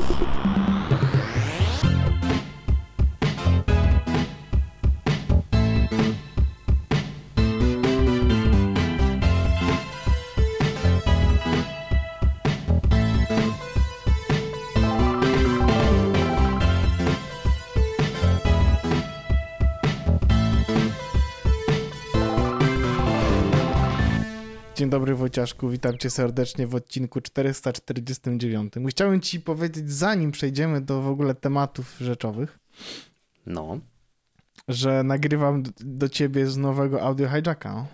Thank you. Dzień dobry Wojciaszku, witam cię serdecznie w odcinku 449. Chciałem ci powiedzieć, zanim przejdziemy do w ogóle tematów rzeczowych, No. że nagrywam do ciebie z nowego audio hijacka.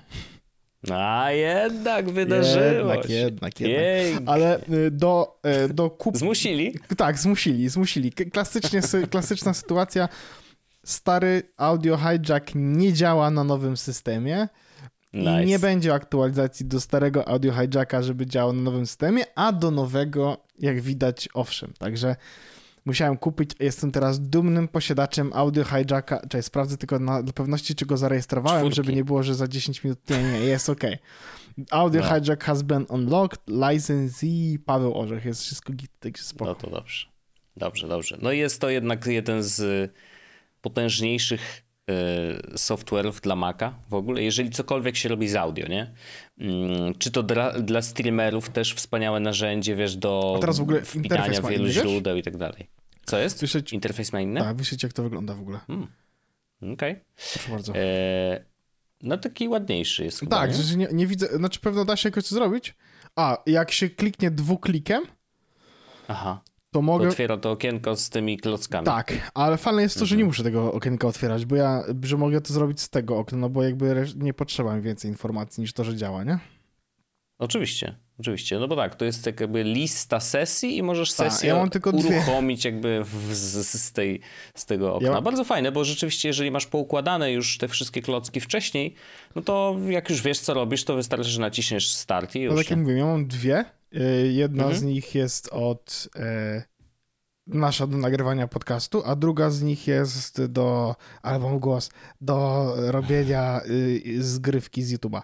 A jednak wydarzyło Jednak, jednak, jednak. Jej. Ale y, do, y, do kup... Zmusili? Tak, zmusili, zmusili. Klasycznie, sy- klasyczna sytuacja. Stary audio hijack nie działa na nowym systemie. Nice. I nie będzie aktualizacji do starego audio hijacka, żeby działał na nowym systemie, a do nowego, jak widać, owszem. Także musiałem kupić, jestem teraz dumnym posiadaczem audio hijacka. Czekaj, sprawdzę tylko na, dla pewności, czy go zarejestrowałem, Czwórki. żeby nie było, że za 10 minut. Nie, nie, jest ok. Audio No. hijack has been unlocked, licensee Paweł Orzech, jest wszystko git, także spoko. No to dobrze. Dobrze, dobrze. No jest to jednak jeden z potężniejszych software'ów dla Maca w ogóle, jeżeli cokolwiek się robi z audio, nie? Mm, Czy to dla, dla streamerów też wspaniałe narzędzie, wiesz, do A teraz w ogóle wpinania wielu źródeł i tak dalej. Co jest? Słyszeć, Interfejs ma inny? tak, wyśleć jak to wygląda w ogóle. Okej. Proszę bardzo. E, No taki ładniejszy jest chyba, Tak, nie? że nie, nie widzę, znaczy pewno da się jakoś zrobić. A, jak się kliknie dwuklikiem, Aha. To mogę... Otwiera to okienko z tymi klockami. Tak, ale fajne jest to, że Mhm. nie muszę tego okienka otwierać, bo ja, że mogę to zrobić z tego okna, no bo jakby nie potrzeba mi więcej informacji niż to, że działa, nie? Oczywiście, oczywiście. No bo tak, to jest jakby lista sesji i możesz Tak, sesję ja tylko dwie. uruchomić jakby w, z, z, tej, z tego okna. Ja- Bardzo fajne, bo rzeczywiście jeżeli masz poukładane już te wszystkie klocki wcześniej, no to jak już wiesz co robisz, to wystarczy, że naciśniesz start i już. No tak jak mówię, ja mam dwie. Y, Jedna Mhm. z nich jest od e, nasza do nagrywania podcastu, a druga z nich jest do, mam głos, do robienia y, zgrywki z YouTube'a.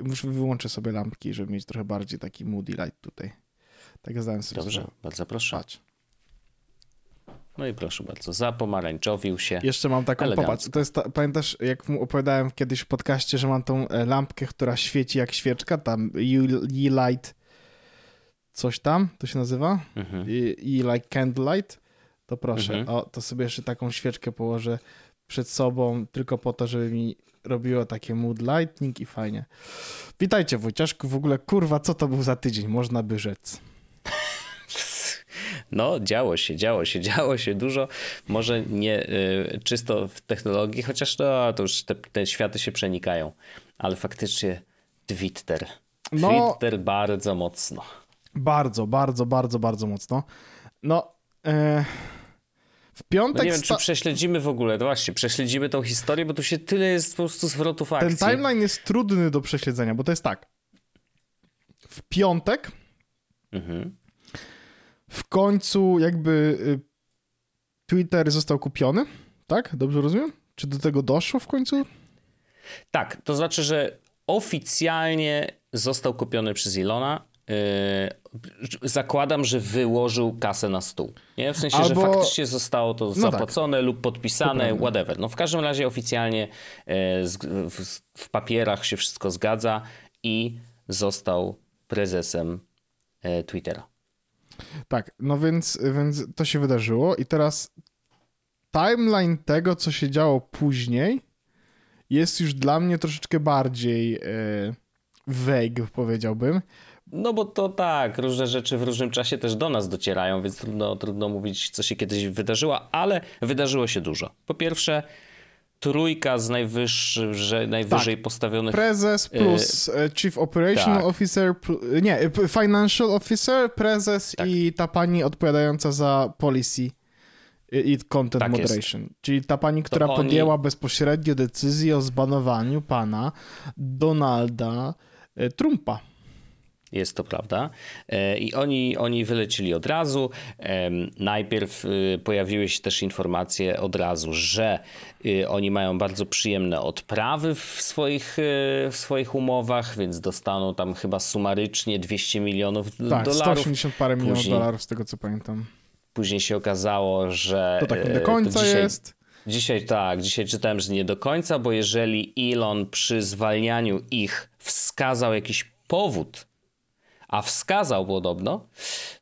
Muszę wyłączę sobie lampki, żeby mieć trochę bardziej taki moody light tutaj. Tak zdałem sobie Dobrze, sprawę. bardzo proszę. Patrz. No i proszę bardzo, zapomarańczowił się. Jeszcze mam taką, Elegancko. popatrz, to jest ta, pamiętasz, jak mu opowiadałem kiedyś w podcaście, że mam tą e, lampkę, która świeci jak świeczka, tam E-Light, coś tam, to się nazywa? Mhm. E-Light Candlelight, to proszę, Mhm. o, to sobie jeszcze taką świeczkę położę przed sobą, tylko po to, żeby mi robiło takie mood lightning i fajnie. Witajcie Wojciaszku, w ogóle kurwa, co to był za tydzień, można by rzec. No, działo się, działo się, działo się dużo. Może nie y, czysto w technologii, chociaż no, to już te, te światy się przenikają. Ale faktycznie Twitter. No. Twitter bardzo mocno. Bardzo, bardzo, bardzo, bardzo mocno. No, e, w piątek... No nie wiem, czy prześledzimy w ogóle, no właśnie, prześledzimy tą historię, bo tu się tyle jest po prostu zwrotów Ten akcji. timeline jest trudny do prześledzenia, bo to jest tak. W piątek Mhm. w końcu jakby y, Twitter został kupiony, tak? Dobrze rozumiem? Czy do tego doszło w końcu? Tak, to znaczy, że oficjalnie został kupiony przez Ilona. Yy, zakładam, że wyłożył kasę na stół. Nie? W sensie, Albo- że faktycznie zostało to No tak. zapłacone lub podpisane, whatever. No w każdym razie oficjalnie z, w, papierach się wszystko zgadza i został prezesem yy, Twittera. Tak, no więc, więc to się wydarzyło i teraz timeline tego, co się działo później jest już dla mnie troszeczkę bardziej e, vague, powiedziałbym. No bo to tak, różne rzeczy w różnym czasie też do nas docierają, więc trudno, trudno mówić, co się kiedyś wydarzyło, ale wydarzyło się dużo. Po pierwsze, trójka z najwyższy, najwyżej postawionych... Prezes plus e, Chief Operational tak. Officer, nie, e, p- Financial Officer, prezes Tak. i ta pani odpowiadająca za policy i content Tak jest. moderation. Czyli ta pani, która oni- podjęła bezpośrednio decyzję o zbanowaniu pana Donalda e, Trumpa. Jest to prawda. E, I oni, oni wylecili od razu. Em, Najpierw y, pojawiły się też informacje od razu, że y, oni mają bardzo przyjemne odprawy w swoich, y, w swoich umowach, więc dostaną tam chyba sumarycznie 200 milionów Tak, dolarów. 180 parę milionów Później- dolarów z tego co pamiętam. później się okazało, że... To tak nie do końca dzisiaj, jest. Dzisiaj tak, dzisiaj czytałem, że nie do końca, bo jeżeli Elon przy zwalnianiu ich wskazał jakiś powód, a wskazał podobno,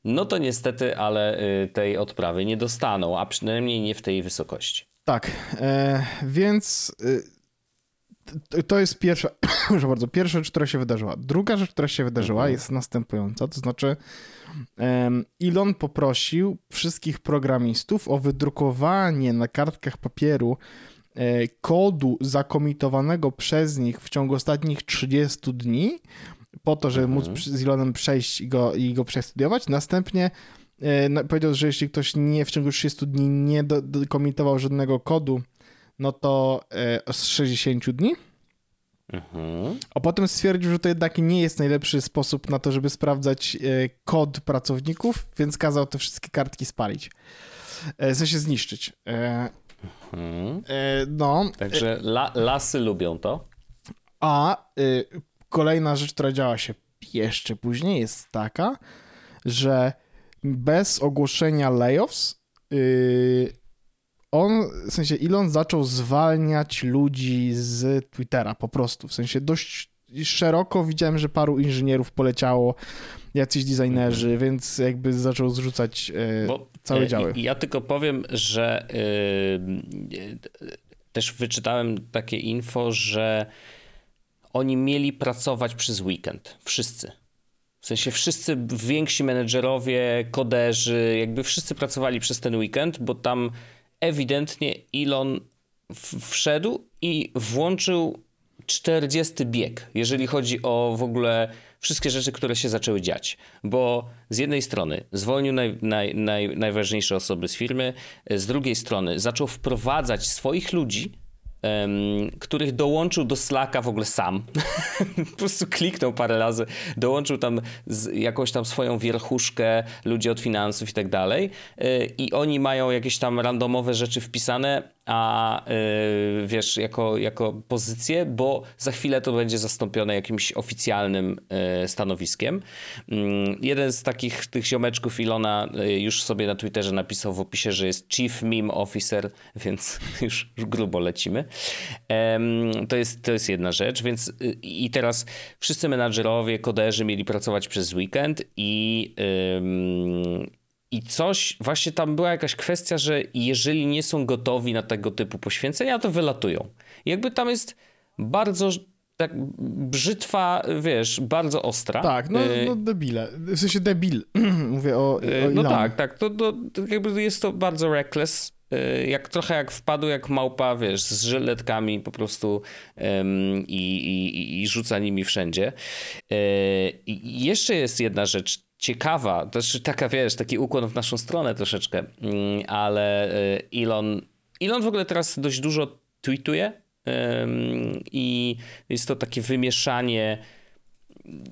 no to niestety, ale tej odprawy nie dostaną, a przynajmniej nie w tej wysokości. Tak, e, więc e, to jest pierwsza, proszę bardzo, pierwsza rzecz, która się wydarzyła. Druga rzecz, która się wydarzyła mhm. jest następująca, to znaczy e, Elon poprosił wszystkich programistów o wydrukowanie na kartkach papieru e, kodu zakomitowanego przez nich w ciągu ostatnich 30 dni, po to, żeby mhm. móc z Elonem przejść i go, i go przestudiować. Następnie E, powiedział, że jeśli ktoś nie w ciągu 30 dni nie komitował żadnego kodu, no to e, z 60 dni. Mhm. A potem stwierdził, że to jednak nie jest najlepszy sposób na to, żeby sprawdzać e, kod pracowników, więc kazał te wszystkie kartki spalić. W sensie zniszczyć. Mhm. No. Także la, lasy lubią to. A kolejna rzecz, która działa się jeszcze później, jest taka, że bez ogłoszenia layoffs yy, on, w sensie Elon zaczął zwalniać ludzi z Twittera po prostu, w sensie dość szeroko widziałem, że paru inżynierów poleciało, jacyś designerzy, mhm. więc jakby zaczął zrzucać yy, Bo, całe działy. Ja tylko powiem, że yy, też wyczytałem takie info, że oni mieli pracować przez weekend, wszyscy. W sensie wszyscy więksi menedżerowie, koderzy, jakby wszyscy pracowali przez ten weekend, bo tam ewidentnie Elon wszedł i włączył 40 bieg, jeżeli chodzi o w ogóle wszystkie rzeczy, które się zaczęły dziać. Bo z jednej strony zwolnił naj, naj, naj, najważniejsze osoby z firmy, z drugiej strony zaczął wprowadzać swoich ludzi, um, których dołączył do Slacka w ogóle sam. po prostu kliknął parę razy, dołączył tam jakąś tam swoją wierchuszkę ludzi od finansów i tak dalej. Y, I oni mają jakieś tam randomowe rzeczy wpisane, a yy, wiesz, jako, jako pozycję, bo za chwilę to będzie zastąpione jakimś oficjalnym yy, stanowiskiem. Yy, jeden z takich tych ziomeczków Ilona y, już sobie na Twitterze napisał w opisie, że jest Chief Meme Officer, więc już grubo lecimy. to, jest, to jest jedna rzecz, więc y, i teraz wszyscy menadżerowie, koderzy mieli pracować przez weekend i i coś, właśnie tam była jakaś kwestia, że jeżeli nie są gotowi na tego typu poświęcenia, to wylatują. I jakby tam jest bardzo tak brzytwa, wiesz, bardzo ostra. Tak, no, y, no debile. W sensie debil. Mówię o, o y, No tak, tak. To, to, to, jakby jest to bardzo reckless. Y, jak trochę jak wpadł jak małpa, wiesz, z żyletkami po prostu um, i, i, i rzuca nimi wszędzie. I jeszcze jest jedna rzecz ciekawa, też taka, wiesz, taki ukłon w naszą stronę troszeczkę, mm, ale y, Elon, Elon w ogóle teraz dość dużo tweetuje i jest to takie wymieszanie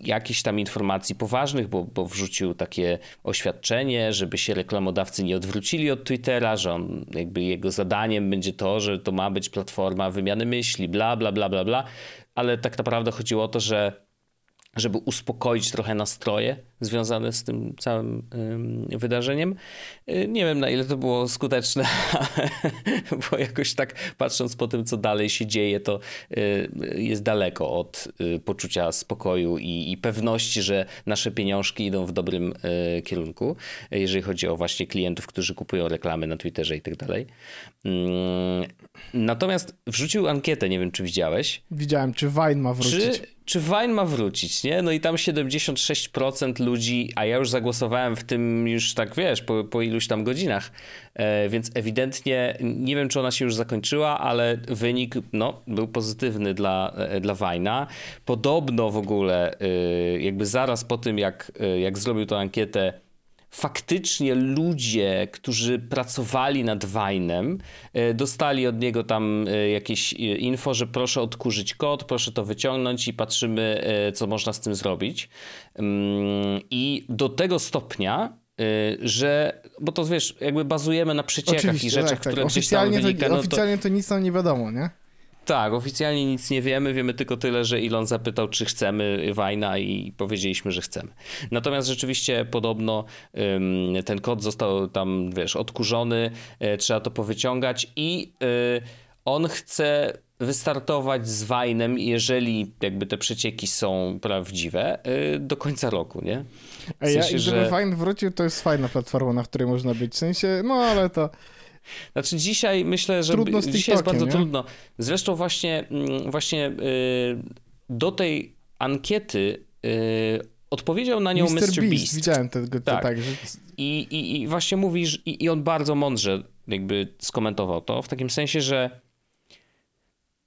jakichś tam informacji poważnych, bo, bo wrzucił takie oświadczenie, żeby się reklamodawcy nie odwrócili od Twittera, że on jakby jego zadaniem będzie to, że to ma być platforma wymiany myśli, bla, bla, bla, bla, bla, ale tak naprawdę chodziło o to, że żeby uspokoić trochę nastroje związane z tym całym wydarzeniem. Y, nie wiem, na ile to było skuteczne, bo jakoś tak patrząc po tym, co dalej się dzieje, to y, jest daleko od y, poczucia spokoju i, i pewności, że nasze pieniążki idą w dobrym kierunku, jeżeli chodzi o właśnie klientów, którzy kupują reklamy na Twitterze i tak dalej. Mm, natomiast wrzucił ankietę, nie wiem, czy widziałeś. Widziałem, czy Wine ma wrócić. Czy, czy Wine ma wrócić, nie? No i tam 76% ludzi, a ja już zagłosowałem w tym już tak, wiesz, po, po iluś tam godzinach, e, więc ewidentnie nie wiem, czy ona się już zakończyła, ale wynik, no, był pozytywny dla, e, dla Wine'a. Podobno w ogóle, e, jakby zaraz po tym, jak, e, jak zrobił tę ankietę, faktycznie ludzie, którzy pracowali nad Wajnem, e, dostali od niego tam e, jakieś e, info, że proszę odkurzyć kod, proszę to wyciągnąć i patrzymy, co można z tym zrobić. Mm, I do tego stopnia, że, bo to wiesz, jakby bazujemy na przeciekach Oczywiście, i rzeczach, tak, tak. które gdzieś tam no oficjalnie to... to nic nam nie wiadomo, nie? Tak, oficjalnie nic nie wiemy. Wiemy tylko tyle, że Elon zapytał, czy chcemy Wajna i powiedzieliśmy, że chcemy. Natomiast rzeczywiście podobno ten kod został tam, wiesz, odkurzony, y, trzeba to powyciągać i y, on chce wystartować z Wajnem, jeżeli jakby te przecieki są prawdziwe, y, do końca roku, nie? W sensie, ja, i żeby że... Wine wrócił, to jest fajna platforma, na której można być. W sensie, no ale to... Znaczy dzisiaj myślę, że trudno dzisiaj jest bardzo nie? trudno. Zresztą właśnie, mm, właśnie y, do tej ankiety y, odpowiedział na nią Mr. Mr. Beast. Beast. Widziałem tego tak. tak że... I, i, I właśnie mówisz, i, i on bardzo mądrze jakby skomentował to, w takim sensie, że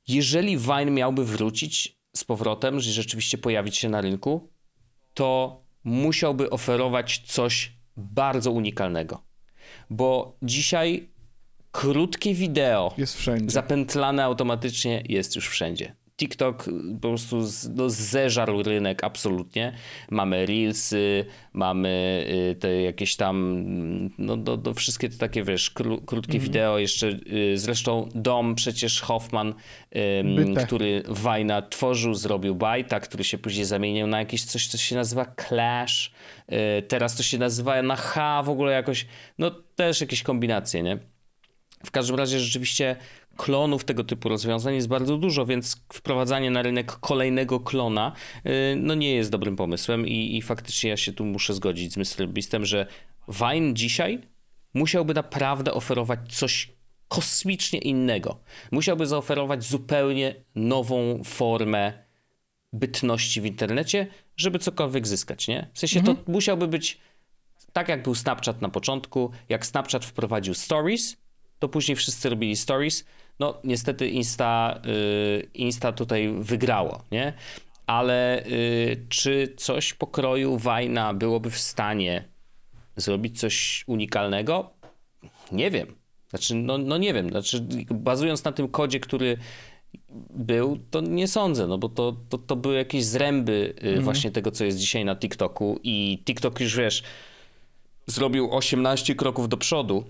jeżeli Vine miałby wrócić z powrotem, że rzeczywiście pojawić się na rynku, to musiałby oferować coś bardzo unikalnego. Bo dzisiaj krótkie wideo jest wszędzie. zapętlane automatycznie jest już wszędzie. TikTok po prostu no, zeżarł rynek absolutnie. Mamy Reelsy, mamy y, te jakieś tam, no, do, do wszystkie te takie, wiesz, krótkie mm. wideo, jeszcze y, zresztą Dom, przecież Hoffman, który Wajna tworzył, zrobił bajta, który się później zamienił na jakieś coś, co się nazywa Clash, y, teraz to się nazywa na H w ogóle jakoś, no też jakieś kombinacje, nie? W każdym razie rzeczywiście klonów tego typu rozwiązań jest bardzo dużo, więc wprowadzanie na rynek kolejnego klona y, no nie jest dobrym pomysłem i, i faktycznie ja się tu muszę zgodzić z Mr. Beastem, że Vine dzisiaj musiałby naprawdę oferować coś kosmicznie innego. Musiałby zaoferować zupełnie nową formę bytności w internecie, żeby cokolwiek zyskać, nie? W sensie mhm. to musiałby być tak jak był Snapchat na początku, jak Snapchat wprowadził stories, to później wszyscy robili stories. No niestety Insta, y, Insta tutaj wygrało, nie? Ale y, czy coś pokroju Wajna byłoby w stanie zrobić coś unikalnego? Nie wiem. Znaczy, no, no nie wiem. Znaczy, bazując na tym kodzie, który był, to nie sądzę, no bo to, to, to były jakieś zręby mhm. właśnie tego, co jest dzisiaj na TikToku i TikTok już, wiesz, zrobił 18 kroków do przodu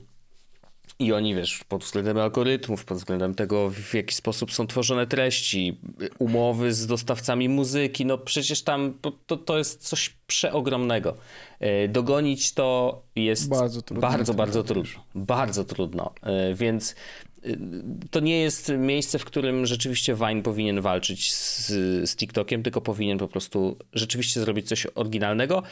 i oni, wiesz, pod względem algorytmów, pod względem tego, w jaki sposób są tworzone treści, umowy z dostawcami muzyki, no przecież tam to, to jest coś przeogromnego. E, dogonić to jest bardzo, trudno, bardzo, bardzo trudno. Bardzo trudno. E, więc e, to nie jest miejsce, w którym rzeczywiście Vine powinien walczyć z, z TikTokiem, tylko powinien po prostu rzeczywiście zrobić coś oryginalnego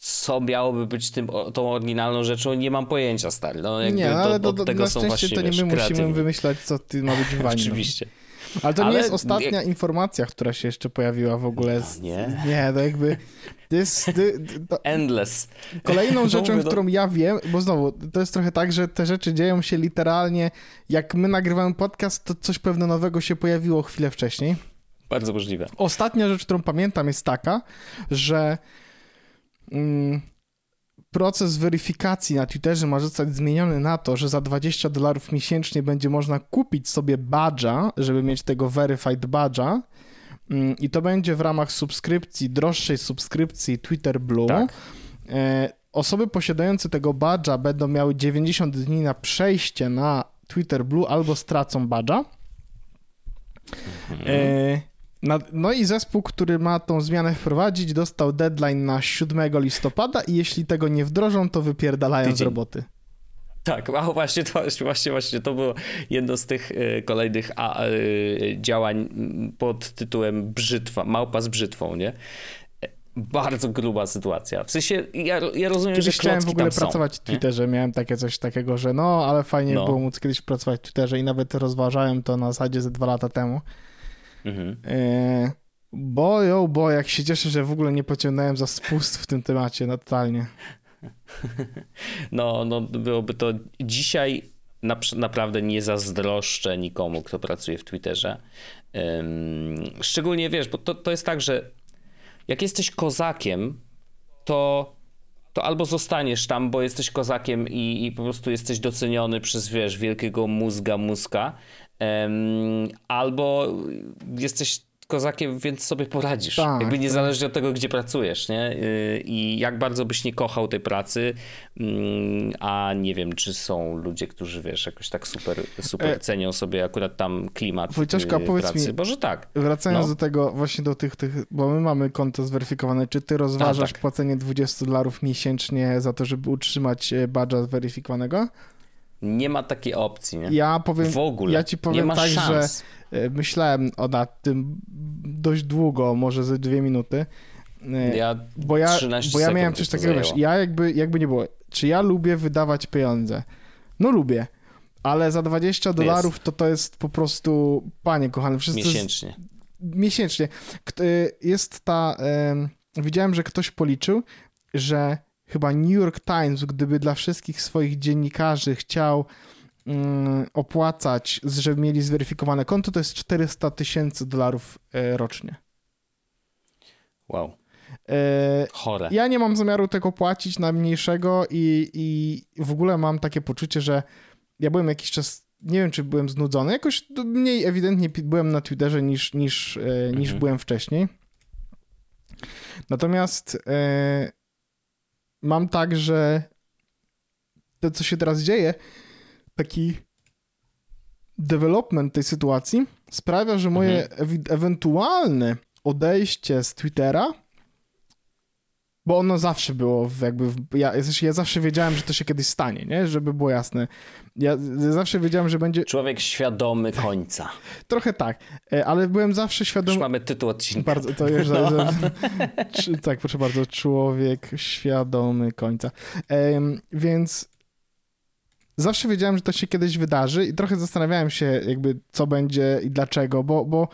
co miałoby być tym, tą oryginalną rzeczą, nie mam pojęcia, stary. No, jakby nie, ale do, do, tego na są właśnie, to nie my musimy wymyślać, co ty ma być w Oczywiście. Ale to ale... nie jest ostatnia informacja, która się jeszcze pojawiła w ogóle. Z... Nie. Nie, to jakby. To jest, to... Endless. Kolejną rzeczą, no, którą ja wiem, bo znowu, to jest trochę tak, że te rzeczy dzieją się literalnie. Jak my nagrywamy podcast, to coś pewne nowego się pojawiło chwilę wcześniej. Bardzo możliwe. Ostatnia rzecz, którą pamiętam, jest taka, że proces weryfikacji na Twitterze ma zostać zmieniony na to, że za 20 dolarów miesięcznie będzie można kupić sobie badża, żeby mieć tego verified badża mm, i to będzie w ramach subskrypcji, droższej subskrypcji Twitter Blue. Tak. E, osoby posiadające tego badża będą miały 90 dni na przejście na Twitter Blue albo stracą badża. Mhm. No i zespół, który ma tą zmianę wprowadzić, dostał deadline na 7 listopada i jeśli tego nie wdrożą, to wypierdalają Tydzień. z roboty. Tak, a właśnie to, właśnie, właśnie to było jedno z tych y, kolejnych a, y, działań pod tytułem brzytwa, małpa z brzytwą, nie? Bardzo gruba sytuacja. W sensie, ja, ja rozumiem, kiedyś że chciałem w ogóle pracować są, w Twitterze, nie? miałem takie coś takiego, że no, ale fajnie no. było móc kiedyś pracować w Twitterze i nawet rozważałem to na zasadzie ze dwa lata temu. Mhm. E, bo, jo, bo jak się cieszę, że w ogóle nie pociągnąłem za spust w tym temacie, no totalnie. No, no byłoby to dzisiaj naprawdę nie zazdroszczę nikomu, kto pracuje w Twitterze. szczególnie wiesz, bo to, to jest tak, że jak jesteś kozakiem, to, to albo zostaniesz tam, bo jesteś kozakiem i, i po prostu jesteś doceniony przez, wiesz, wielkiego mózga, mózga, albo jesteś kozakiem, więc sobie poradzisz. Tak, Jakby niezależnie tak. od tego, gdzie pracujesz, nie? Y, I jak bardzo byś nie kochał tej pracy, mm, a nie wiem, czy są ludzie, którzy, wiesz, jakoś tak super, super e... cenią sobie akurat tam klimat Wojciaszka, y, pracy. Mi, Boże tak. Wracając no. do tego, właśnie do tych, tych, bo my mamy konto zweryfikowane, czy ty rozważasz tak. płacenie 20 dolarów miesięcznie za to, żeby utrzymać e, badża zweryfikowanego? Nie ma takiej opcji, nie? Ja powiem, w ogóle. Ja ci powiem tak, szans. że myślałem o nad tym dość długo, może ze dwie minuty. E, ja bo ja, bo ja miałem coś takiego, wiesz, ja jakby, jakby nie było, czy ja lubię wydawać pieniądze? No lubię, ale za 20 dolarów to to jest po prostu, panie kochany, wszyscy... Miesięcznie. Jest, miesięcznie. E, jest ta, widziałem, że ktoś policzył, że chyba New York Times, gdyby dla wszystkich swoich dziennikarzy chciał mm, opłacać, żeby mieli zweryfikowane konto, to jest 400 tysięcy dolarów e, rocznie. Wow. E, Chore. Ja nie mam zamiaru tego płacić na mniejszego i, i w ogóle mam takie poczucie, że ja byłem jakiś czas, nie wiem czy byłem znudzony, jakoś mniej ewidentnie byłem na Twitterze niż, niż, e, niż mhm. byłem wcześniej. Natomiast mam tak, że to, co się teraz dzieje, taki development tej sytuacji sprawia, że moje mhm. ewentualne odejście z Twittera, bo ono zawsze było jakby, ja, ja zawsze wiedziałem, że to się kiedyś stanie, nie? Żeby było jasne. Ja zawsze wiedziałem, że będzie... Człowiek świadomy końca. Trochę tak, e, ale byłem zawsze świadomy... Już mamy tytuł odcinka. Bardzo, to już... No. Że... tak, proszę bardzo, człowiek świadomy końca. więc zawsze wiedziałem, że to się kiedyś wydarzy i trochę zastanawiałem się jakby co będzie i dlaczego, bo, bo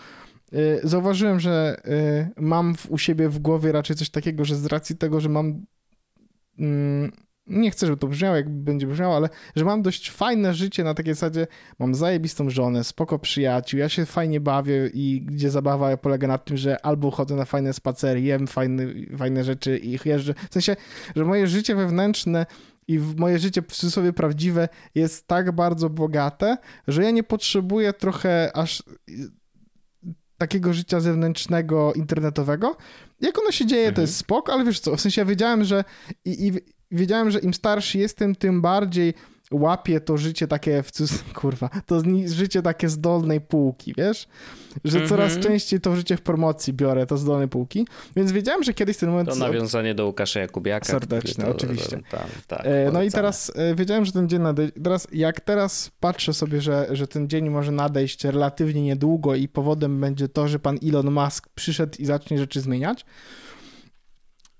zauważyłem, że y, mam u siebie w głowie raczej coś takiego, że z racji tego, że mam mm, nie chcę, żeby to brzmiało, jak będzie brzmiało, ale że mam dość fajne życie na takiej zasadzie, mam zajebistą żonę, spoko przyjaciół, ja się fajnie bawię i gdzie zabawa polega na tym, że albo chodzę na fajne spacery, jem fajne, fajne rzeczy i jeżdżę. W sensie, że moje życie wewnętrzne i moje życie w cudzysłowie prawdziwe jest tak bardzo bogate, że ja nie potrzebuję trochę aż takiego życia zewnętrznego, internetowego. Jak ono się dzieje, mhm. to jest spok, ale wiesz co, w sensie ja wiedziałem, że i, i wiedziałem, że im starszy jestem, tym bardziej łapię to życie takie w kurwa, to życie takie z dolnej półki, wiesz? Że mm -hmm. coraz częściej to życie w promocji biorę, to z dolnej półki, więc wiedziałem, że kiedyś ten moment... To nawiązanie do Łukasza Jakubiaka. Serdeczne, to, oczywiście. Tam, tak, e, no i teraz e, wiedziałem, że ten dzień nadejdzie. Teraz, jak teraz patrzę sobie, że, że ten dzień może nadejść relatywnie niedługo i powodem będzie to, że pan Elon Musk przyszedł i zacznie rzeczy zmieniać,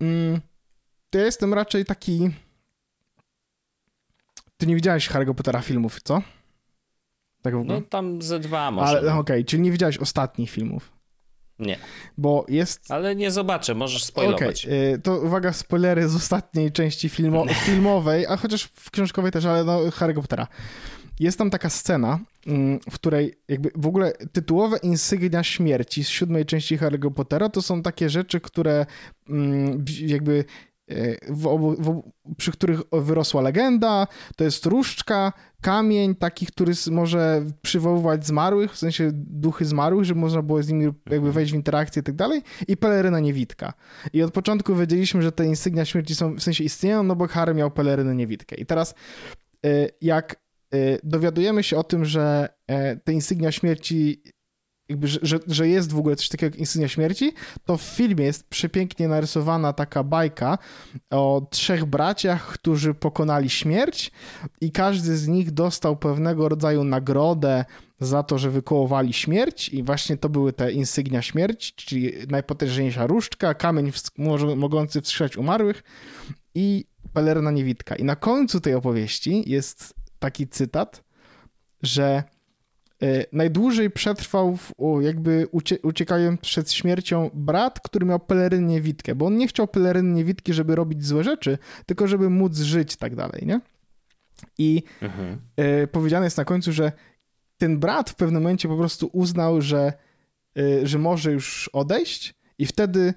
mm, to ja jestem raczej taki. Ty nie widziałeś Harry'ego Pottera filmów, co? Tak w ogóle? No tam ze dwa może. Ale okej, okay, czyli nie widziałeś ostatnich filmów. Nie. Bo jest. Ale nie zobaczę, możesz spoilować. Okay. To uwaga, spoilery z ostatniej części filmo... filmowej, a chociaż w książkowej też, ale no Harry'ego Pottera. Jest tam taka scena, mm, w której jakby w ogóle tytułowe insygnia śmierci z siódmej części Harry'ego Pottera to są takie rzeczy, które mm, jakby w, w, przy których wyrosła legenda. To jest różdżka, kamień taki, który może przywoływać zmarłych, w sensie duchy zmarłych, żeby można było z nimi jakby wejść w interakcję i tak dalej. I peleryna niewidka. I od początku wiedzieliśmy, że te insygnia śmierci są, w sensie istnieją, no bo Harry miał pelerynę niewidkę. I teraz y, jak y, dowiadujemy się o tym, że e, te insygnia śmierci jakby, że, że jest w ogóle coś takiego jak insygnia śmierci, to w filmie jest przepięknie narysowana taka bajka o trzech braciach, którzy pokonali śmierć i każdy z nich dostał pewnego rodzaju nagrodę za to, że wykołowali śmierć i właśnie to były te insygnia śmierci, czyli najpotężniejsza różdżka, kamień mogący wskrzeszać umarłych i pelerna niewidka. I na końcu tej opowieści jest taki cytat, że najdłużej przetrwał, w, jakby ucie, uciekając przed śmiercią, brat, który miał pelerynę niewidkę, bo on nie chciał peleryny niewidki, żeby robić złe rzeczy, tylko żeby móc żyć tak dalej, nie? I mhm. y, powiedziane jest na końcu, że ten brat w pewnym momencie po prostu uznał, że, y, że może już odejść i wtedy e,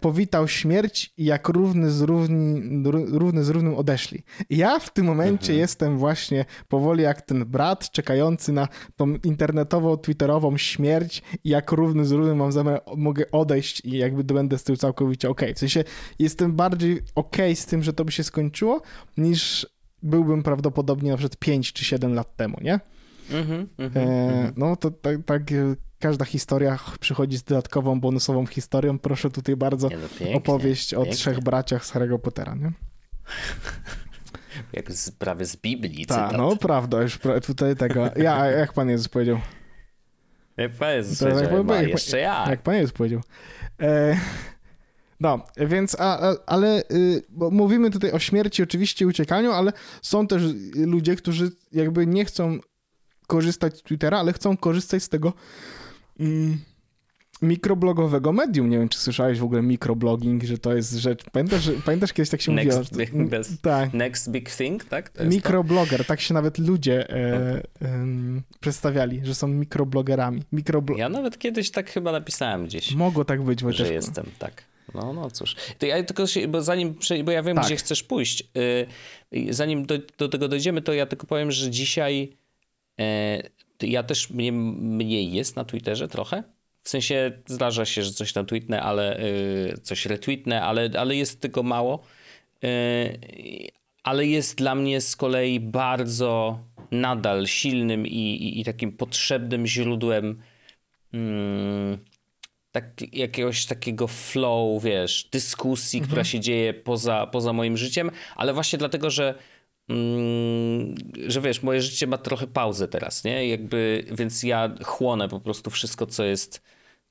powitał śmierć i jak równy z, równi, równy z równym odeszli. Ja w tym momencie mhm. jestem właśnie powoli jak ten brat czekający na tą internetową, twitterową śmierć i jak równy z równym mam zamiar, mogę odejść i jakby będę z tym całkowicie ok. W sensie jestem bardziej ok z tym, że to by się skończyło, niż byłbym prawdopodobnie na przykład 5 czy 7 lat temu, nie? Mm-hmm, mm-hmm, e, no to tak, tak, każda historia przychodzi z dodatkową, bonusową historią. Proszę tutaj bardzo nie, no pięknie, opowieść pięknie. o trzech braciach z Harry'ego Pottera, nie? Jak z, prawie z Biblii Tak, no prawda, już tutaj tego. Ja, jak Pan Jezus powiedział? Jak Pan Jezus powiedział, jak, jak, jeszcze ja. Jak Pan Jezus powiedział. E, no, więc, a, a, ale y, mówimy tutaj o śmierci, oczywiście uciekaniu, ale są też ludzie, którzy jakby nie chcą korzystać z Twittera, ale chcą korzystać z tego mm, mikroblogowego medium. Nie wiem, czy słyszałeś w ogóle mikroblogging, że to jest rzecz... Pamiętasz, że, pamiętasz kiedyś tak się next mówiło? Big, best, tak. Next big thing, tak? Mikrobloger, tak się nawet ludzie e, okay. e, przedstawiali, że są mikroblogerami. Mikroblo... Ja nawet kiedyś tak chyba napisałem gdzieś. Mogło tak być. Że też... jestem, tak. No, no cóż. To ja tylko się, bo zanim, bo ja wiem, tak. gdzie chcesz pójść. Yy, zanim do, do, tego dojdziemy, to ja tylko powiem, że dzisiaj yy, ja też mnie mniej jest na Twitterze trochę. W sensie zdarza się, że coś tam tweetnę, ale yy, coś retweetnę, ale, ale jest tylko mało. Y, ale jest dla mnie z kolei bardzo nadal silnym i, i, i takim potrzebnym źródłem mm, tak, jakiegoś takiego flow, wiesz, dyskusji, mhm. która się dzieje poza, poza moim życiem, ale właśnie dlatego, że że wiesz, moje życie ma trochę pauzę teraz, nie? Jakby, więc ja chłonę po prostu wszystko, co jest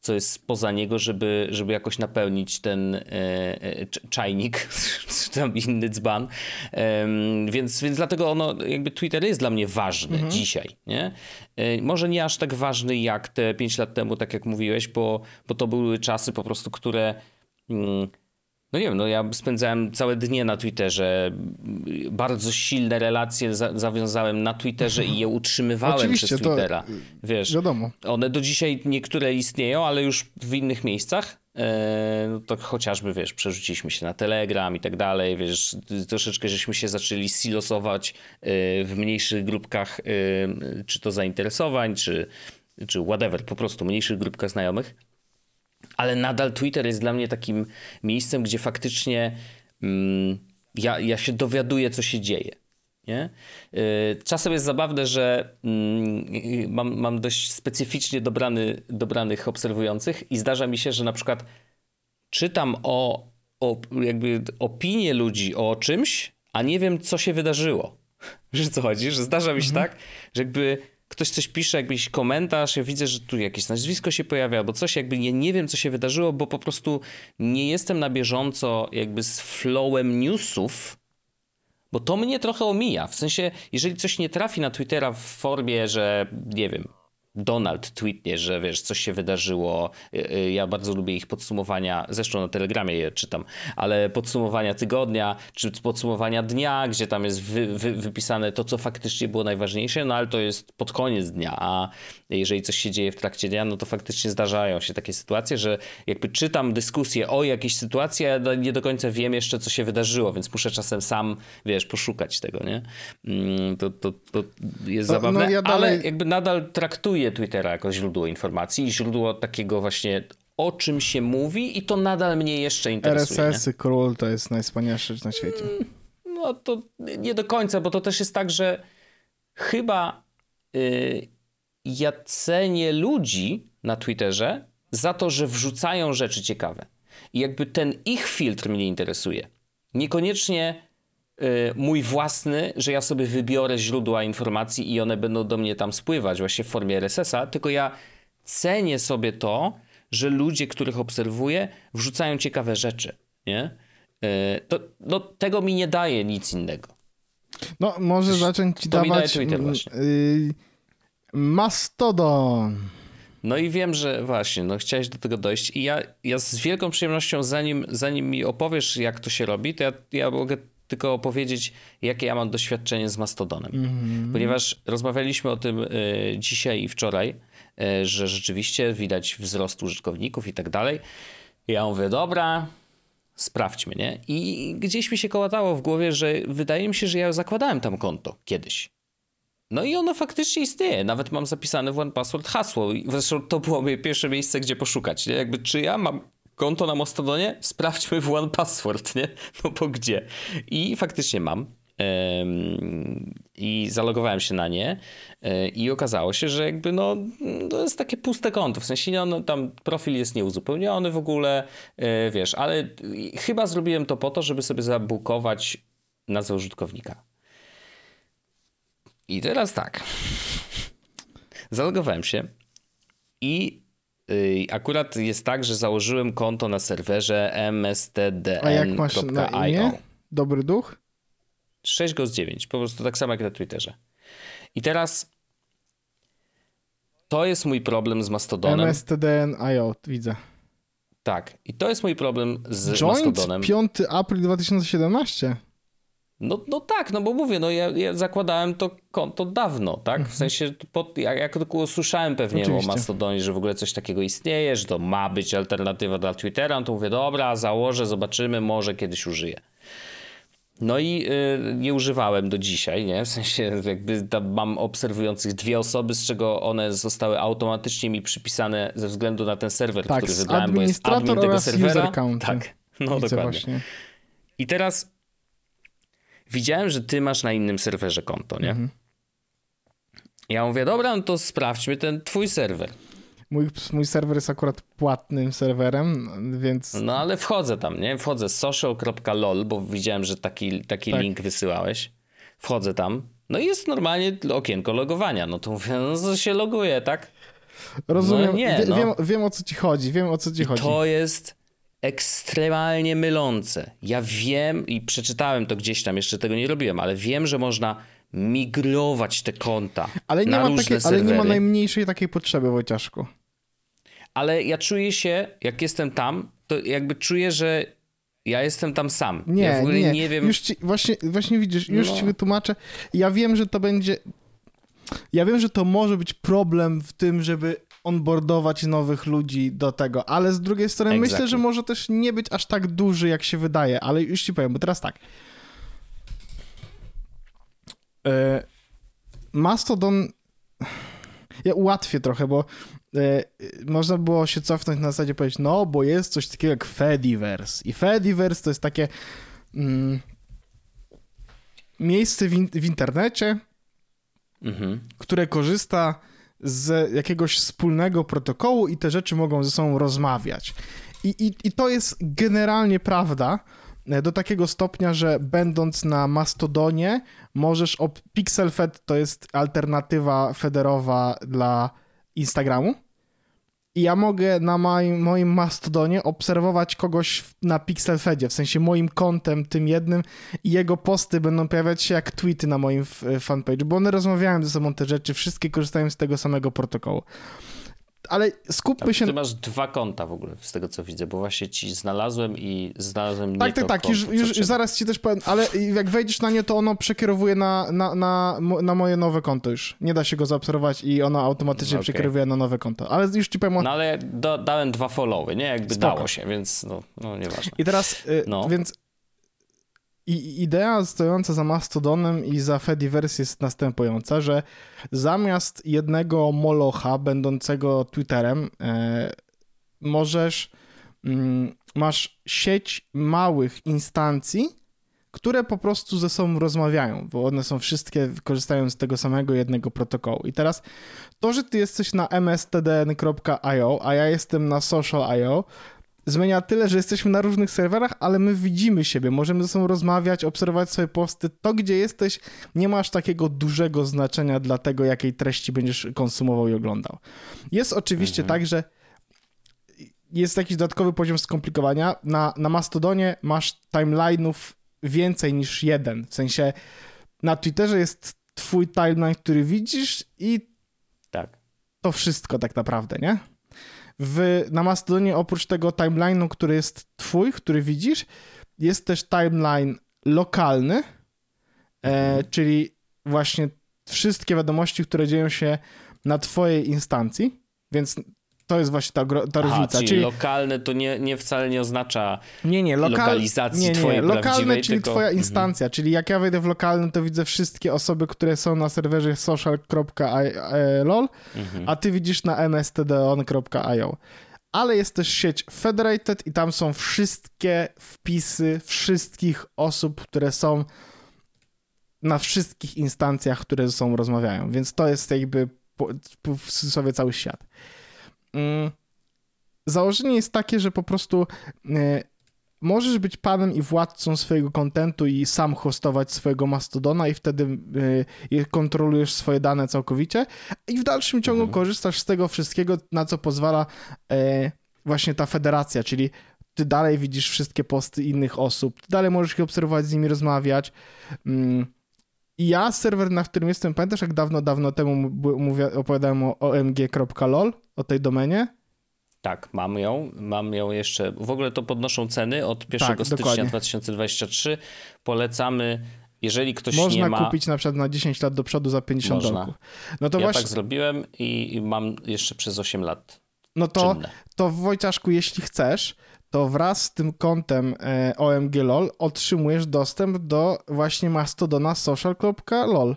co jest spoza niego, żeby, żeby jakoś napełnić ten e, e czajnik, czy tam inny dzban. E, więc, więc dlatego ono, jakby Twitter jest dla mnie ważny mhm. dzisiaj, nie? E, może nie aż tak ważny jak te 5 lat temu, tak jak mówiłeś, bo, bo to były czasy po prostu, które... Mm, no nie wiem, no ja spędzałem całe dnie na Twitterze. Bardzo silne relacje za zawiązałem na Twitterze i je utrzymywałem Oczywiście, przez Twittera. To, Wiesz, wiadomo. One do dzisiaj niektóre istnieją, ale już w innych miejscach. E, no to chociażby, wiesz, przerzuciliśmy się na Telegram i tak dalej, wiesz, troszeczkę żeśmy się zaczęli silosować e, w mniejszych grupkach, e, czy to zainteresowań, czy, czy whatever, po prostu mniejszych grupkach znajomych ale nadal Twitter jest dla mnie takim miejscem, gdzie faktycznie mm, ja, ja się dowiaduję, co się dzieje. Nie? Y, czasem jest zabawne, że mm, mam, mam dość specyficznie dobrany, dobranych obserwujących i zdarza mi się, że na przykład czytam o, o jakby opinie ludzi o czymś, a nie wiem, co się wydarzyło. Wiesz co chodzi? Że zdarza mi się mhm. tak, że jakby ktoś coś pisze, jakiś komentarz, ja widzę, że tu jakieś nazwisko się pojawia, albo coś, jakby nie, nie wiem, co się wydarzyło, bo po prostu nie jestem na bieżąco jakby z flowem newsów, bo to mnie trochę omija. W sensie, jeżeli coś nie trafi na Twittera w formie, że nie wiem, Donald tweetnie, że wiesz, coś się wydarzyło. Y, y, ja bardzo lubię ich podsumowania, zresztą na Telegramie je czytam, ale podsumowania tygodnia, czy podsumowania dnia, gdzie tam jest wy, wy, wypisane to, co faktycznie było najważniejsze, no ale to jest pod koniec dnia, a jeżeli coś się dzieje w trakcie dnia, no to faktycznie zdarzają się takie sytuacje, że jakby czytam dyskusję o jakiejś sytuacji, a nie do końca wiem jeszcze, co się wydarzyło, więc muszę czasem sam, wiesz, poszukać tego, nie? Mm, to, to, to jest no, zabawne, no ja dalej... ale jakby nadal traktuję Twittera jako źródło informacji i źródło takiego właśnie o czym się mówi i to nadal mnie jeszcze interesuje. RSS-y, król to jest najwspanialsza rzecz na świecie. Mm, no to nie do końca, bo to też jest tak, że chyba yy, ja cenię ludzi na Twitterze za to, że wrzucają rzeczy ciekawe. I jakby ten ich filtr mnie interesuje. Niekoniecznie mój własny, że ja sobie wybiorę źródła informacji i one będą do mnie tam spływać właśnie w formie RSS-a, tylko ja cenię sobie to, że ludzie, których obserwuję, wrzucają ciekawe rzeczy, nie? Y, to, no, tego mi nie daje nic innego. No, może zacząć ci dawać Twitter właśnie. Yy, Mastodon. No i wiem, że właśnie, no chciałeś do tego dojść i ja, ja z wielką przyjemnością, zanim, zanim mi opowiesz, jak to się robi, to ja, ja mogę tylko opowiedzieć, jakie ja mam doświadczenie z Mastodonem. Mm-hmm. Ponieważ rozmawialiśmy o tym y, dzisiaj i wczoraj, y, że rzeczywiście widać wzrost użytkowników i tak dalej. Ja mówię, dobra, sprawdźmy, nie? I gdzieś mi się kołatało w głowie, że wydaje mi się, że ja zakładałem tam konto kiedyś. No i ono faktycznie istnieje. Nawet mam zapisane w OnePassword hasło. Zresztą to było moje pierwsze miejsce, gdzie poszukać. Nie? Jakby czy ja mam konto na Mastodonie? Sprawdźmy w OnePassword, nie? No bo gdzie? I faktycznie mam. I zalogowałem się na nie e, i okazało się, że jakby no, to jest takie puste konto, w sensie no, tam profil jest nieuzupełniony w ogóle, e, wiesz, ale chyba zrobiłem to po to, żeby sobie zabukować nazwę użytkownika. I teraz tak. Zalogowałem się i akurat jest tak, że założyłem konto na serwerze mstdn.io. A jak masz na imię? Dobry duch? 6 go z 9, po prostu tak samo jak na Twitterze. I teraz to jest mój problem z Mastodonem. mstdn.io, widzę. Tak, i to jest mój problem z Joint Mastodonem. 5 april 2017. No, no tak, no bo mówię, no ja, ja zakładałem to konto dawno, tak? W mhm. sensie, po, jak, jak tylko usłyszałem pewnie Oczywiście. o Mastodonie, że w ogóle coś takiego istnieje, że to ma być alternatywa dla Twittera, no to mówię, dobra, założę, zobaczymy, może kiedyś użyję. No i y, nie używałem do dzisiaj, nie? W sensie jakby mam obserwujących dwie osoby, z czego one zostały automatycznie mi przypisane ze względu na ten serwer, tak, który wybrałem, bo jest admin tego serwera. Tak, no Widzę dokładnie. I teraz widziałem, że ty masz na innym serwerze konto, nie? Mhm. Ja mówię, dobra, no to sprawdźmy ten twój serwer. Mój, mój serwer jest akurat płatnym serwerem, więc. No ale wchodzę tam, nie? Wchodzę social.lol, bo widziałem, że taki, taki tak. link wysyłałeś. Wchodzę tam. No i jest normalnie okienko logowania. No to mówię, no to się loguje, tak? Rozumiem. No nie, no. Wiem, wiem o co ci chodzi. Wiem o co ci I chodzi. To jest ekstremalnie mylące. Ja wiem i przeczytałem to gdzieś tam, jeszcze tego nie robiłem, ale wiem, że można migrować te konta ale nie na ma różne takie, Ale nie ma najmniejszej takiej potrzeby, Wojciaszku. Ale ja czuję się, jak jestem tam, to jakby czuję, że ja jestem tam sam. Nie, ja nie. nie wiem. Już ci, właśnie, właśnie widzisz, już no. ci wytłumaczę. Ja wiem, że to będzie. Ja wiem, że to może być problem w tym, żeby onboardować nowych ludzi do tego, ale z drugiej strony exactly. myślę, że może też nie być aż tak duży, jak się wydaje, ale już ci powiem, bo teraz tak. E, Mastodon ja ułatwię trochę, bo e, można było się cofnąć na zasadzie powiedzieć, no bo jest coś takiego jak Fediverse i Fediverse to jest takie mm, miejsce w, in w internecie, mhm. które korzysta z jakiegoś wspólnego protokołu i te rzeczy mogą ze sobą rozmawiać. I, i, i to jest generalnie prawda, E, do takiego stopnia, że będąc na Mastodonie, możesz. Op- PixelFed to jest alternatywa federowa dla Instagramu. I ja mogę na moim, moim Mastodonie obserwować kogoś na PixelFedzie, w sensie moim kontem, tym jednym, i jego posty będą pojawiać się jak tweety na moim fanpage, bo one rozmawiają ze sobą te rzeczy, wszystkie korzystają z tego samego protokołu ale skupmy się... Ty masz dwa konta w ogóle, z tego co widzę, bo właśnie ci znalazłem i znalazłem tak, nie Tak, tak, tak, już, już zaraz ci też powiem, ale jak wejdziesz na nie, to ono przekierowuje na, na, na, na moje nowe konto już. Nie da się go zaobserwować i ono automatycznie okay. przekierowuje na nowe konto, ale już ci powiem... No ale do, dałem dwa followy, nie? Jakby Spoko. dało się, więc no, no nieważne. I teraz, y, no. więc i idea stojąca za Mastodonem i za Fediverse jest następująca, że zamiast jednego molocha będącego Twitterem e, możesz, mm, masz sieć małych instancji, które po prostu ze sobą rozmawiają, bo one są wszystkie, korzystają z tego samego jednego protokołu. I teraz to, że ty jesteś na mstdn.io, a ja jestem na social.io, zmienia tyle, że jesteśmy na różnych serwerach, ale my widzimy siebie, możemy ze sobą rozmawiać, obserwować swoje posty. To, gdzie jesteś, nie masz takiego dużego znaczenia dla tego, jakiej treści będziesz konsumował i oglądał. Jest oczywiście mhm. tak, że jest jakiś dodatkowy poziom skomplikowania. Na, na Mastodonie masz timeline'ów więcej niż jeden. W sensie na Twitterze jest twój timeline, który widzisz i tak. to wszystko tak naprawdę, nie? W, na Mastodonie oprócz tego timeline'u, który jest twój, który widzisz, jest też timeline lokalny, e, mhm. czyli właśnie wszystkie wiadomości, które dzieją się na twojej instancji, więc To jest właśnie ta, ta Aha, różnica. Czyli, czyli, lokalne to nie, nie wcale nie oznacza nie, nie, lokal... lokalizacji nie, nie, twojej Lokalne, czyli tylko... twoja mhm. instancja, mhm. czyli jak ja wejdę w lokalny, to widzę wszystkie osoby, które są na serwerze social.lol, mhm. a ty widzisz na mstdon.io. Ale jest też sieć Federated i tam są wszystkie wpisy wszystkich osób, które są na wszystkich instancjach, które ze sobą rozmawiają, więc to jest jakby w cudzysłowie cały świat. Mm. Założenie jest takie, że po prostu e, możesz być panem i władcą swojego kontentu i sam hostować swojego Mastodona i wtedy e, kontrolujesz swoje dane całkowicie i w dalszym ciągu mhm. korzystasz z tego wszystkiego, na co pozwala e, właśnie ta federacja, czyli ty dalej widzisz wszystkie posty innych osób, ty dalej możesz ich obserwować, z nimi rozmawiać. Mm. I ja, serwer, na którym jestem, pamiętasz jak dawno, dawno temu mówię, opowiadałem o omg.lol, o tej domenie? Tak, mam ją. Mam ją jeszcze. W ogóle to podnoszą ceny od 1 tak, stycznia dokładnie. 2023. Polecamy. Jeżeli ktoś Można nie ma... Można kupić na przykład na 10 lat do przodu za 50 dolków. No to ja właśnie... tak zrobiłem i mam jeszcze przez 8 lat. No to, to Wojciaszku, jeśli chcesz, to wraz z tym kontem e, OMG.lol otrzymujesz dostęp do właśnie Mastodona social.lol.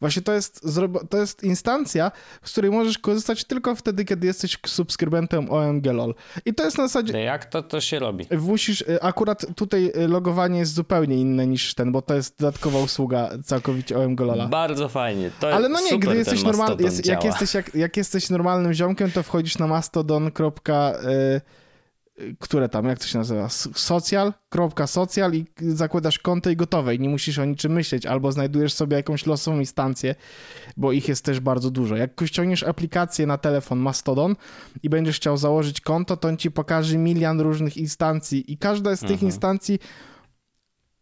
Właśnie to jest, to jest instancja, z której możesz korzystać tylko wtedy, kiedy jesteś subskrybentem OMG.lol. I to jest na zasadzie... Jak to, to się robi? Musisz, y, akurat tutaj y, logowanie jest zupełnie inne niż ten, bo to jest dodatkowa usługa całkowicie OMG.lola. Bardzo fajnie. To Ale no nie, gdy jesteś normalny, jest, jak, jesteś, jak, jak jesteś normalnym ziomkiem, to wchodzisz na mastodon które tam, jak to się nazywa, socjal, kropka socjal i zakładasz konto i gotowe i nie musisz o niczym myśleć, albo znajdujesz sobie jakąś losową instancję, bo ich jest też bardzo dużo. Jak ściągniesz aplikację na telefon Mastodon i będziesz chciał założyć konto, to on ci pokaże milion różnych instancji i każda z tych mhm. instancji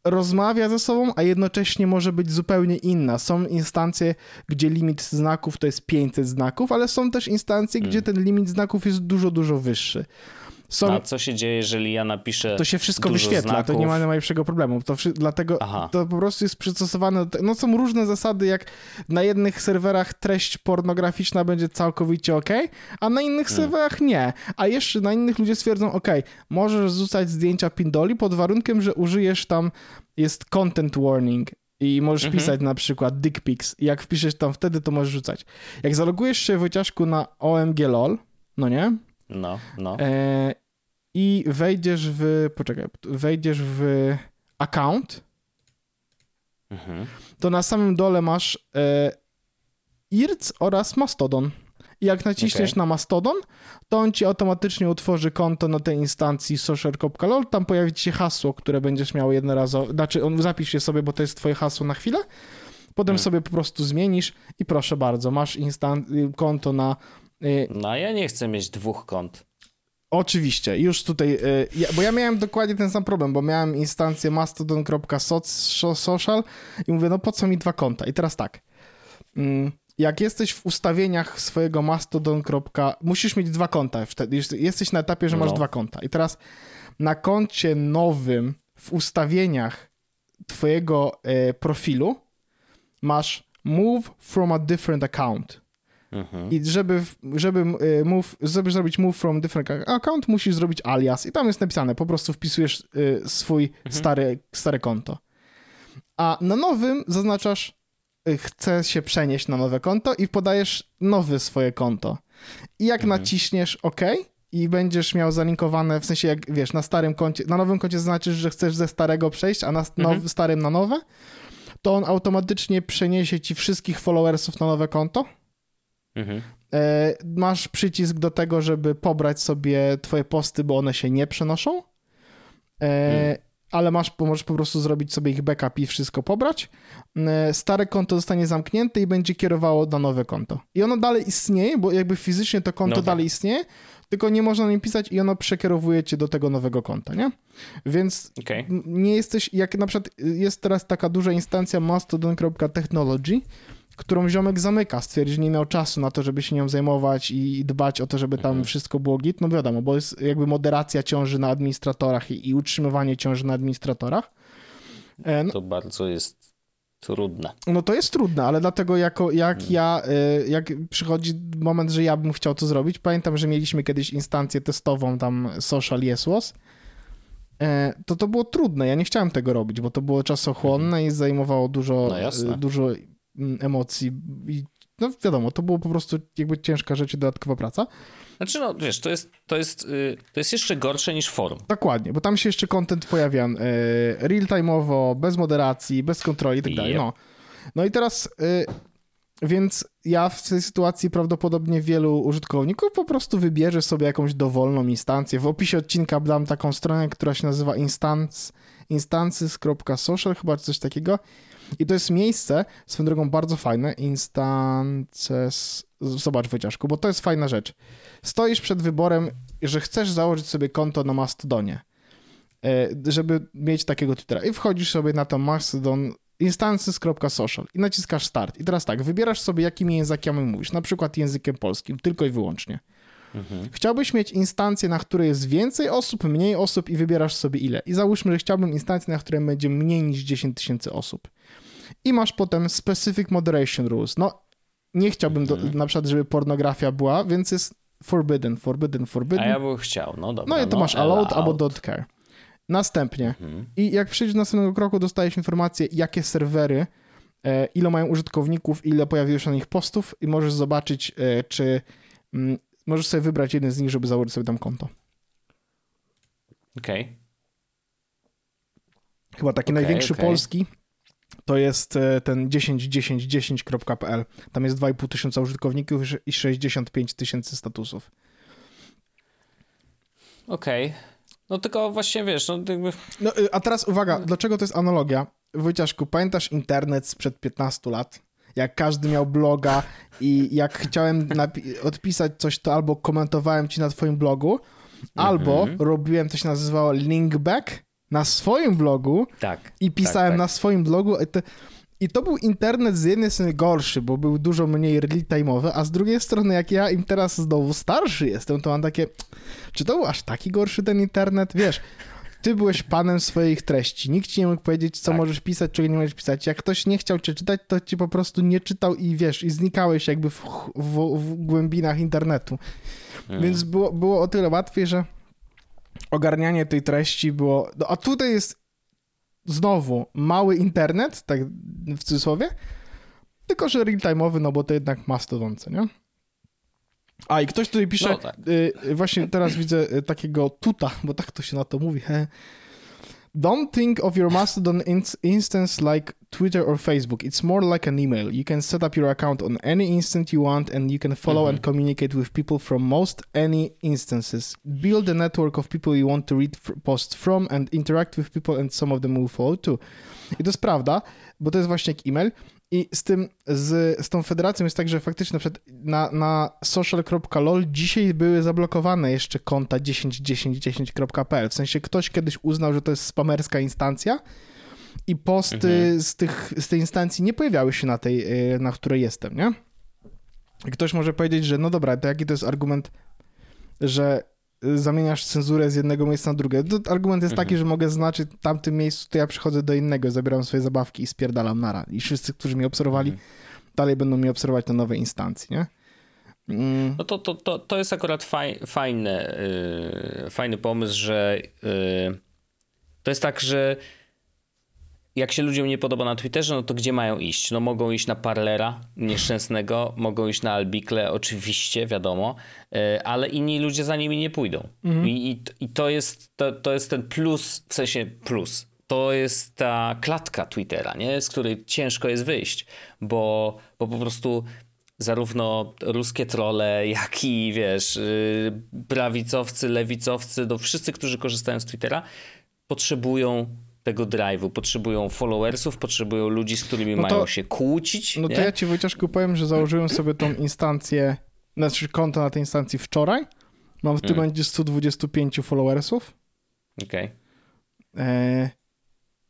rozmawia ze sobą, a jednocześnie może być zupełnie inna. Są instancje, gdzie limit znaków to jest 500 znaków, ale są też instancje, gdzie mhm. ten limit znaków jest dużo, dużo wyższy. Są... A co się dzieje, jeżeli ja napiszę. To się wszystko wyświetla, znaków? to nie ma najmniejszego problemu. To wszy... Dlatego Aha. to po prostu jest przystosowane. Do... No są różne zasady, jak na jednych serwerach treść pornograficzna będzie całkowicie ok, a na innych hmm. serwerach nie. A jeszcze na innych ludzie stwierdzą, ok, możesz rzucać zdjęcia pindoli pod warunkiem, że użyjesz tam, jest content warning. I możesz mhm. pisać na przykład dick pics. I jak wpiszesz tam wtedy, to możesz rzucać. Jak zalogujesz się Wojciaszku na OMG.lol, no nie? No, no. E, I wejdziesz w. Poczekaj, wejdziesz w account. Mhm. To na samym dole masz e, IRC oraz Mastodon. I jak naciśniesz okay. na Mastodon, to on ci automatycznie utworzy konto na tej instancji social.lol. Tam pojawi ci się hasło, które będziesz miał jednorazowo. Znaczy, on zapisz je sobie, bo to jest twoje hasło na chwilę. Potem hmm. sobie po prostu zmienisz i proszę bardzo, masz instan- konto na Y, no ja nie chcę mieć dwóch kont. Oczywiście, już tutaj, y, bo ja miałem dokładnie ten sam problem, bo miałem instancję mastodon.social i mówię, no po co mi dwa konta? I teraz tak, mm, jak jesteś w ustawieniach swojego mastodon. musisz mieć dwa konta wtedy, jesteś na etapie, że masz no. dwa konta. I teraz na koncie nowym w ustawieniach twojego e, profilu masz move from a different account. Mhm. I żeby, żeby, y, move, żeby zrobić move from different account, musisz zrobić alias. I tam jest napisane, po prostu wpisujesz y, swój mhm. stary, stare konto. A na nowym zaznaczasz, y, chcę się przenieść na nowe konto i podajesz nowe swoje konto. I jak mhm. naciśniesz OK i będziesz miał zalinkowane, w sensie jak wiesz, na starym koncie, na nowym koncie zaznaczysz, że chcesz ze starego przejść, a na mhm. starym na nowe, to on automatycznie przeniesie ci wszystkich followersów na nowe konto Mhm. E, masz przycisk do tego, żeby pobrać sobie twoje posty, bo one się nie przenoszą. Mhm. Ale masz, możesz po prostu zrobić sobie ich backup i wszystko pobrać. E, stare konto zostanie zamknięte i będzie kierowało na nowe konto. I ono dalej istnieje, bo jakby fizycznie to konto no tak. dalej istnieje, tylko nie można nim pisać i ono przekierowuje cię do tego nowego konta, nie? Więc okay. nie jesteś, jak na przykład jest teraz taka duża instancja mastodon.technology, którą ziomek zamyka, stwierdzi, że nie miał czasu na to, żeby się nią zajmować i dbać o to, żeby tam mhm. wszystko było git, no wiadomo, bo jest jakby moderacja ciąży na administratorach i, i utrzymywanie ciąży na administratorach. E, no, to bardzo jest Trudne. No to jest trudne, ale dlatego jako, jak hmm. ja, y, jak przychodzi moment, że ja bym chciał to zrobić, pamiętam, że mieliśmy kiedyś instancję testową tam Social Jesłos, e, to to było trudne. Ja nie chciałem tego robić, bo to było czasochłonne i zajmowało dużo, no dużo mm, emocji. I, no wiadomo, to było po prostu jakby ciężka rzecz i dodatkowa praca. Znaczy, no wiesz, to jest, to jest, y, to jest jeszcze gorsze niż forum. Dokładnie, bo tam się jeszcze content pojawia y, real-time'owo, bez moderacji, bez kontroli i tak dalej. No. no i teraz, y, więc ja w tej sytuacji prawdopodobnie wielu użytkowników po prostu wybierze sobie jakąś dowolną instancję. W opisie odcinka dam taką stronę, która się nazywa instance, instances.social, chyba coś takiego. I to jest miejsce, swoją drogą bardzo fajne, instances, zobacz Wojciaszku, bo to jest fajna rzecz. Stoisz przed wyborem, że chcesz założyć sobie konto na Mastodonie, e, żeby mieć takiego Twittera i wchodzisz sobie na to Mastodon instances.social i naciskasz start. I teraz tak, wybierasz sobie jakimi językami mówisz, na przykład językiem polskim, tylko i wyłącznie. Mhm. Chciałbyś mieć instancję, na której jest więcej osób, mniej osób i wybierasz sobie ile. I załóżmy, że chciałbym instancję, na której będzie mniej niż 10 tysięcy osób. I masz potem specific moderation rules. No, nie chciałbym mhm. do, na przykład, żeby pornografia była, więc jest forbidden, forbidden, forbidden. A ja bym chciał, no dobra. No i to no, masz allowed albo don't care. Następnie. Mhm. I jak przejdziesz do następnego kroku, dostajesz informację, jakie serwery, e, ile mają użytkowników, ile pojawiło się na nich postów i możesz zobaczyć, e, czy mm, możesz sobie wybrać jeden z nich, żeby założyć sobie tam konto. Okej. Okay. Chyba taki okay, największy okay. polski to jest e, ten 101010.pl. Tam jest 2,5 tysiąca użytkowników i 65 tysięcy statusów. Okej. Okay. No tylko właśnie wiesz, no jakby... No, y, a teraz uwaga, dlaczego to jest analogia? Wojciaszku, pamiętasz internet sprzed 15 lat? Jak każdy miał bloga i jak chciałem odpisać coś, to albo komentowałem ci na twoim blogu, albo -hmm. robiłem, to się nazywało linkback, na swoim blogu tak, i pisałem tak, tak. na swoim blogu. I to, był internet z jednej strony gorszy, bo był dużo mniej real-time'owy, a z drugiej strony, jak ja im teraz znowu starszy jestem, to mam takie, czy to był aż taki gorszy ten internet? Wiesz, ty byłeś panem swoich treści. Nikt ci nie mógł powiedzieć, co tak. możesz pisać, czego nie możesz pisać. Jak ktoś nie chciał cię czytać, to ci po prostu nie czytał i wiesz, i znikałeś jakby w, w, w głębinach internetu. Hmm. Więc było, było o tyle łatwiej, że ogarnianie tej treści było. No, a tutaj jest znowu mały internet, tak w cudzysłowie, tylko że real-time'owy, no bo to jednak Mastodon, nie? A i ktoś tutaj pisze, no tak. y, właśnie teraz widzę y, takiego tuta, bo tak to się na to mówi. He. Don't think of your Mastodon instance like Twitter or Facebook. It's more like an email. You can set up your account on any instant you want and you can follow mm-hmm. and communicate with people from most any instances. Build a network of people you want to read posts from and interact with people and some of them will follow too. I to jest prawda, bo to jest właśnie jak e-mail. I z tym, z, z tą federacją jest tak, że faktycznie na, na social.lol dzisiaj były zablokowane jeszcze konta 10.10.10.pl. W sensie ktoś kiedyś uznał, że to jest spamerska instancja i posty mhm. z, tych, z tej instancji nie pojawiały się na tej, y, na której jestem, nie? I ktoś może powiedzieć, że no dobra, to jaki to jest argument, że zamieniasz cenzurę z jednego miejsca na drugie. To argument jest mhm. taki, że mogę znaczyć w tamtym miejscu, to ja przychodzę do innego, zabieram swoje zabawki i spierdalam nara. I wszyscy, którzy mnie obserwowali, mhm. dalej będą mnie obserwować na nowej instancji, nie? Mm. No to, to, to, to jest akurat faj, fajny, yy, fajny pomysł, że yy, to jest tak, że jak się ludziom nie podoba na Twitterze, no to gdzie mają iść? No mogą iść na Parlera nieszczęsnego, mogą iść na Albikle, oczywiście, wiadomo, e, ale inni ludzie za nimi nie pójdą. Mhm. I, I, to, jest, to, to jest ten plus, w sensie plus. To jest ta klatka Twittera, nie? z której ciężko jest wyjść, bo, bo po prostu zarówno ruskie trole, jak i wiesz, y, prawicowcy, lewicowcy, no wszyscy, którzy korzystają z Twittera, potrzebują tego drive'u. Potrzebują followersów, potrzebują ludzi, z którymi no to, mają się kłócić. No nie? to ja ci Wojciaszku powiem, że założyłem sobie tą instancję, znaczy konto na tej instancji wczoraj. Mam w tym hmm. momencie 125 followersów. Okej. Okay. E,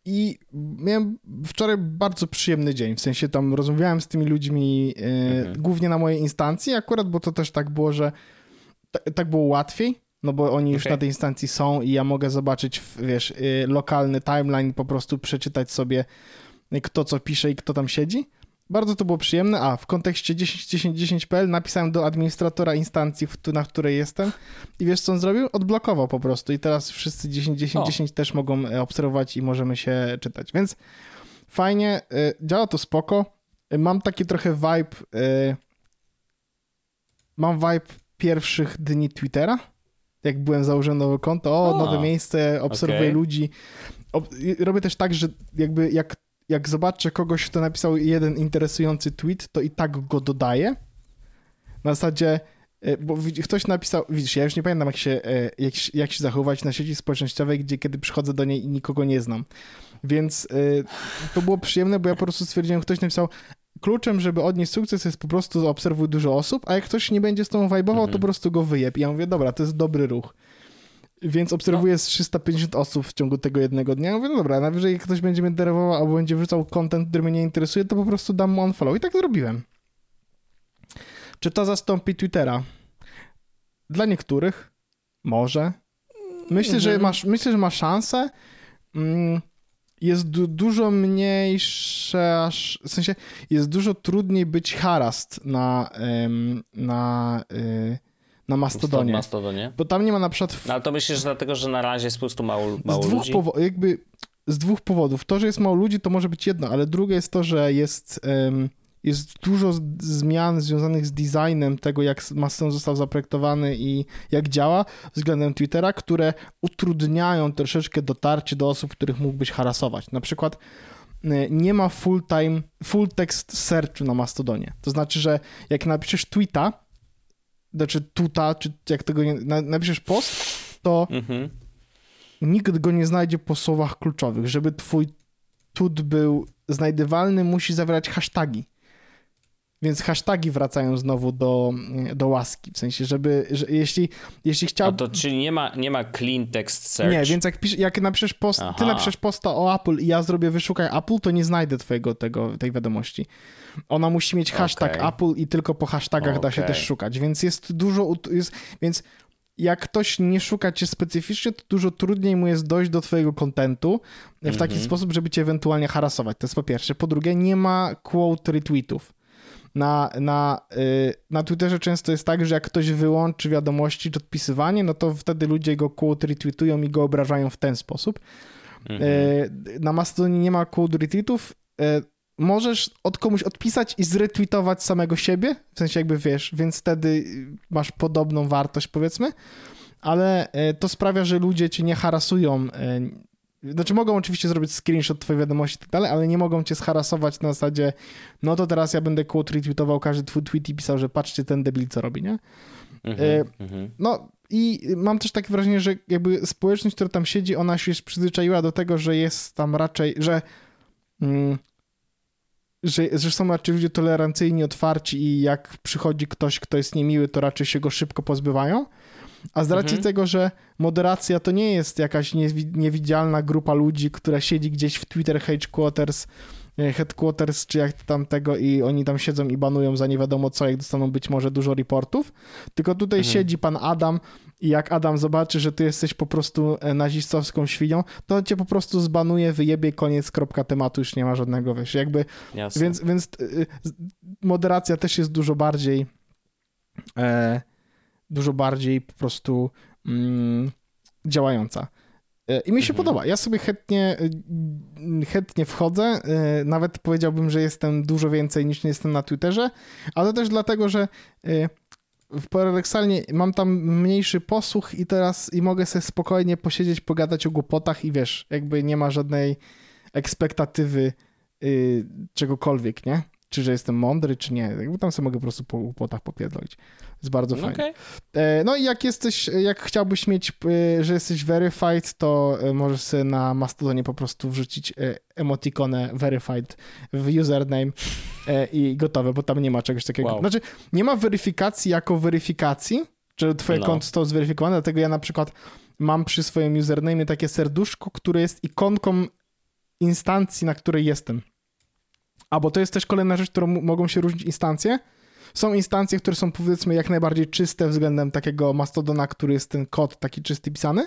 I miałem wczoraj bardzo przyjemny dzień, w sensie tam rozmawiałem z tymi ludźmi e, mhm. głównie na mojej instancji akurat, bo to też tak było, że tak było łatwiej, no bo oni już na tej instancji są i ja mogę zobaczyć, wiesz, y, lokalny timeline, po prostu przeczytać sobie kto co pisze i kto tam siedzi. Bardzo to było przyjemne. A w kontekście 10.10.10.pl napisałem do administratora instancji, na której jestem i wiesz co on zrobił? Odblokował po prostu i teraz wszyscy 10.10.10 też mogą e, obserwować i możemy się czytać. Więc fajnie, e, działa to spoko. Mam taki trochę vibe mam vibe pierwszych dni Twittera. Jak byłem założyłem nowe konto, o, nowe miejsce, obserwuję okay. ludzi. Robię też tak, że jakby jak jak zobaczę kogoś, kto napisał jeden interesujący tweet, to i tak go dodaję. Na zasadzie, e, bo ktoś napisał, widzisz, ja już nie pamiętam, jak się, e, jak, jak się zachowywać na sieci społecznościowej, gdzie kiedy przychodzę do niej i nikogo nie znam. Więc e, to było przyjemne, bo ja po prostu stwierdziłem, ktoś napisał, kluczem, żeby odnieść sukces jest po prostu obserwuj dużo osób, a jak ktoś nie będzie z tą wajbował, mhm. to po prostu go wyjeb. I ja mówię, dobra, to jest dobry ruch. Więc obserwuję no. 350 osób w ciągu tego jednego dnia. Mówię, no dobra, najwyżej jak ktoś będzie mnie denerwował albo będzie wrzucał content, który mnie nie interesuje, to po prostu dam mu unfollow. I tak zrobiłem. Czy to zastąpi Twittera? Dla niektórych może. Myślę, mhm. że masz, myślę, że ma szansę. Mm, jest du dużo mniejsze, w sensie jest dużo trudniej być harast na, na y, na Mastodonie. Mastodonie. Bo tam nie ma na przykład... No, ale to myślisz dlatego, że na razie jest po prostu mało, mało z dwóch ludzi? jakby z dwóch powodów. To, że jest mało ludzi, to może być jedno, ale drugie jest to, że jest, um, jest dużo zmian związanych z designem tego, jak Mastodon został zaprojektowany i jak działa względem Twittera, które utrudniają troszeczkę dotarcie do osób, których mógłbyś harasować. Na przykład e, nie ma full time, full text searchu na Mastodonie. To znaczy, że jak napiszesz tweeta, znaczy tuta, czy jak tego nie, napiszesz post, to mhm. nikt go nie znajdzie po słowach kluczowych. Żeby twój tut był znajdywalny, musi zawierać hasztagi. Więc hasztagi wracają znowu do, do łaski, w sensie, żeby, że jeśli, jeśli chciał... A to czyli nie ma, nie ma clean text search? Nie, więc jak, pisz, jak napiszesz post, ty napiszesz posta o Apple i ja zrobię wyszukaj Apple, to nie znajdę twojego tego, tej wiadomości. Ona musi mieć hashtag okay. Apple i tylko po hashtagach okay. da się też szukać, więc jest dużo, jest, więc jak ktoś nie szuka cię specyficznie, to dużo trudniej mu jest dojść do twojego kontentu w taki mm -hmm. sposób, żeby cię ewentualnie harasować. To jest po pierwsze. Po drugie, nie ma quote retweetów. Na, na, yy, na Twitterze często jest tak, że jak ktoś wyłączy wiadomości czy odpisywanie, no to wtedy ludzie go quote retweetują i go obrażają w ten sposób. -hmm. yy, na Mastodonie nie ma quote retweetów. Yy, możesz od komuś odpisać i zretweetować samego siebie, w sensie jakby wiesz, więc wtedy masz podobną wartość powiedzmy, ale to sprawia, że ludzie cię nie harasują. E, znaczy mogą oczywiście zrobić screenshot twojej wiadomości i tak dalej, ale nie mogą cię scharasować na zasadzie no to teraz ja będę quote retweetował każdy twój tweet i pisał, że patrzcie ten debil co robi, nie? Mm-hmm, mm-hmm. No i mam też takie wrażenie, że jakby społeczność, która tam siedzi, ona się już przyzwyczaiła do tego, że jest tam raczej, że mm, że, że są raczej ludzie tolerancyjni, otwarci i jak przychodzi ktoś, kto jest niemiły, to raczej się go szybko pozbywają. A z racji mhm. tego, że moderacja to nie jest jakaś niewidzialna grupa ludzi, która siedzi gdzieś w Twitter headquarters, e, headquarters czy jak tam tego i oni tam siedzą i banują za nie wiadomo co, jak dostaną być może dużo reportów, tylko tutaj mhm. siedzi pan Adam i jak Adam zobaczy, że ty jesteś po prostu e, nazistowską świnią, to cię po prostu zbanuje, wyjebie, koniec, kropka tematu, już nie ma żadnego, wiesz, jakby, Jasne. więc, więc e, moderacja też jest dużo bardziej e, dużo bardziej po prostu mm, działająca. E, I mi się mhm. podoba. Ja sobie chętnie, chętnie wchodzę. Nawet powiedziałbym, że jestem dużo więcej niż nie jestem na Twitterze, ale też dlatego, że paradoksalnie mam tam mniejszy posłuch i teraz i mogę sobie spokojnie posiedzieć, pogadać o głupotach i wiesz, jakby nie ma żadnej ekspektatywy yy, czegokolwiek, nie? Czy że jestem mądry, czy nie. Jakby tam sobie mogę po prostu po głupotach popierdolić. Jest bardzo no fajne. Okay. No i jak jesteś, jak chciałbyś mieć, e, że jesteś verified, to e, możesz sobie na Mastodonie po prostu wrzucić e, emotikonę verified w username i gotowe, bo tam nie ma czegoś takiego. Wow. Znaczy, nie ma weryfikacji jako weryfikacji, że twoje no. konto zostało zweryfikowane, dlatego ja na przykład mam przy swoim username takie serduszko, które jest ikonką instancji, na której jestem. A bo to jest też kolejna rzecz, którą mogą się różnić instancje. Są instancje, które są powiedzmy jak najbardziej czyste względem takiego mastodona, który jest ten kod taki czysty pisany.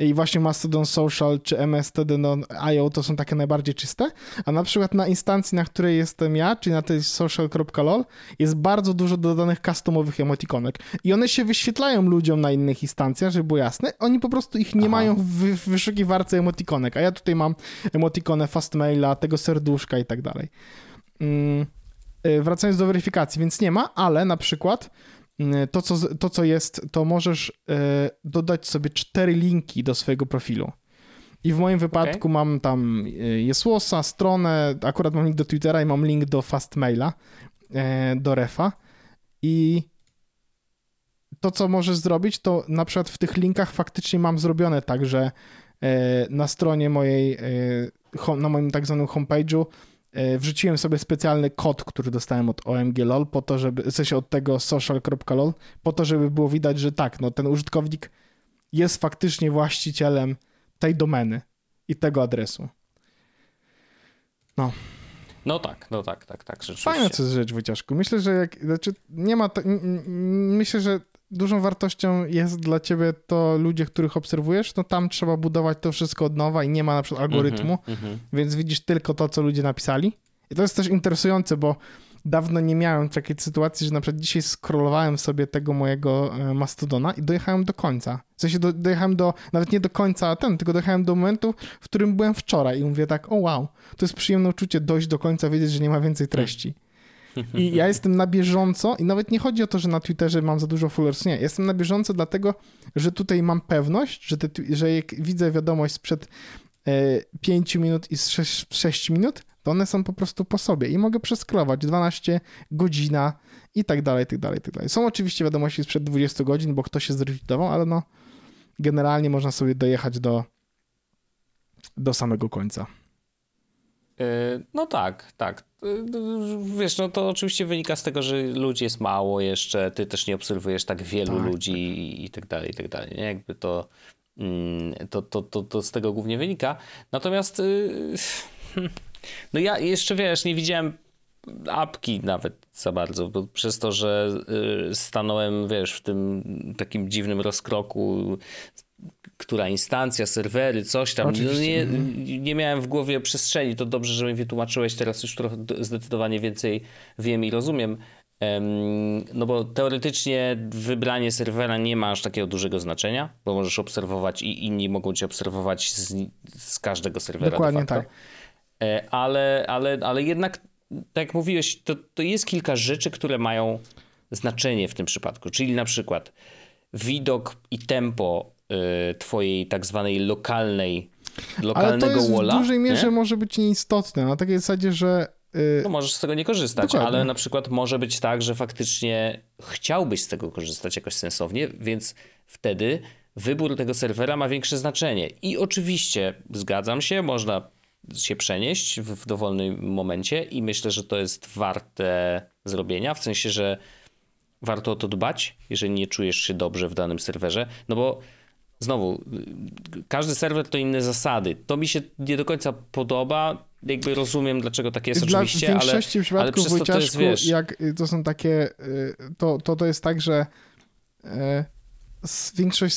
I właśnie Mastodon Social czy mstd.io to są takie najbardziej czyste, a na przykład na instancji, na której jestem ja, czyli na tej social.lol jest bardzo dużo dodanych customowych emotikonek i one się wyświetlają ludziom na innych instancjach, żeby było jasne, oni po prostu ich nie Aha. mają w, wyszukiwarce emotikonek, a ja tutaj mam emotikonę fastmaila, tego serduszka i tak dalej. Mm, y, wracając do weryfikacji, więc nie ma, ale na przykład to co, to, co jest, to możesz y, dodać sobie cztery linki do swojego profilu. I w moim wypadku okay. mam tam y, Jesłosa, stronę, akurat mam link do Twittera i mam link do Fastmaila, do Refa. I to, co możesz zrobić, to na przykład w tych linkach faktycznie mam zrobione tak, że na stronie mojej, na moim tak zwanym homepage'u E, wrzuciłem sobie specjalny kod, który dostałem od OMG.lol, po to, żeby, w sensie od tego social.lol, po to, żeby było widać, że tak, no ten użytkownik jest faktycznie właścicielem tej domeny i tego adresu. No. No tak, no tak, tak, tak, rzeczywiście. Fajna to jest rzecz, Wojciaszku. Myślę, że jak, znaczy nie ma, to, myślę, że dużą wartością jest dla ciebie to ludzie, których obserwujesz, no tam trzeba budować to wszystko od nowa i nie ma na przykład algorytmu, mm -hmm. więc widzisz tylko to, co ludzie napisali. I to jest też interesujące, bo dawno nie miałem takiej sytuacji, że na przykład dzisiaj scrollowałem sobie tego mojego e, Mastodona i dojechałem do końca. W sensie do, dojechałem do, nawet nie do końca ten, tylko dojechałem do momentu, w którym byłem wczoraj i mówię tak, o wow, to jest przyjemne uczucie dojść do końca, wiedzieć, że nie ma więcej treści. I ja jestem na bieżąco i nawet nie chodzi o to, że na Twitterze mam za dużo followers, nie. Jestem na bieżąco dlatego, że tutaj mam pewność, że, te, że jak widzę wiadomość sprzed e, 5 minut i 6, 6 minut, to one są po prostu po sobie i mogę przeskrować 12 godzina i tak dalej, i tak dalej, i tak dalej. Są oczywiście wiadomości sprzed 20 godzin, bo ktoś się zrewidował, ale no generalnie można sobie dojechać do, do samego końca. E, no tak, tak. E, wiesz, no to oczywiście wynika z tego, że ludzi jest mało jeszcze, ty też nie obserwujesz tak wielu tak, ludzi tak. i tak dalej, i tak dalej. Nie? Jakby to, mm, to, to, to, to z tego głównie wynika. Natomiast y, no ja jeszcze, wiesz, nie widziałem apki nawet za bardzo, bo przez to, że y, stanąłem, wiesz, w tym takim dziwnym rozkroku która instancja, serwery, coś tam. No nie, mhm. nie miałem w głowie przestrzeni. To dobrze, że mi wytłumaczyłeś. Teraz już trochę zdecydowanie więcej wiem i rozumiem. No bo teoretycznie wybranie serwera nie ma aż takiego dużego znaczenia, bo możesz obserwować i inni mogą cię obserwować z, z każdego serwera. Dokładnie tak. Ale, ale, ale jednak, tak jak mówiłeś, to, to jest kilka rzeczy, które mają znaczenie w tym przypadku. Czyli na przykład widok i tempo twojej tak zwanej lokalnej, lokalnego ale to jest walla. w dużej mierze nie? może być nieistotne, na takiej zasadzie, że y, no możesz z tego nie korzystać, Dokładnie. ale na przykład może być tak, że faktycznie chciałbyś z tego korzystać jakoś sensownie, więc wtedy wybór tego serwera ma większe znaczenie. I oczywiście zgadzam się, można się przenieść w, w dowolnym momencie i myślę, że to jest warte zrobienia, w sensie, że warto o to dbać, jeżeli nie czujesz się dobrze w danym serwerze, no bo znowu, każdy serwer to inne zasady. To mi się nie do końca podoba. Jakby rozumiem, dlaczego tak jest Dla, oczywiście, w większości ale, przypadków ale to, to jest, wiesz... jak to są takie, y, to, to, to jest tak, że y, większość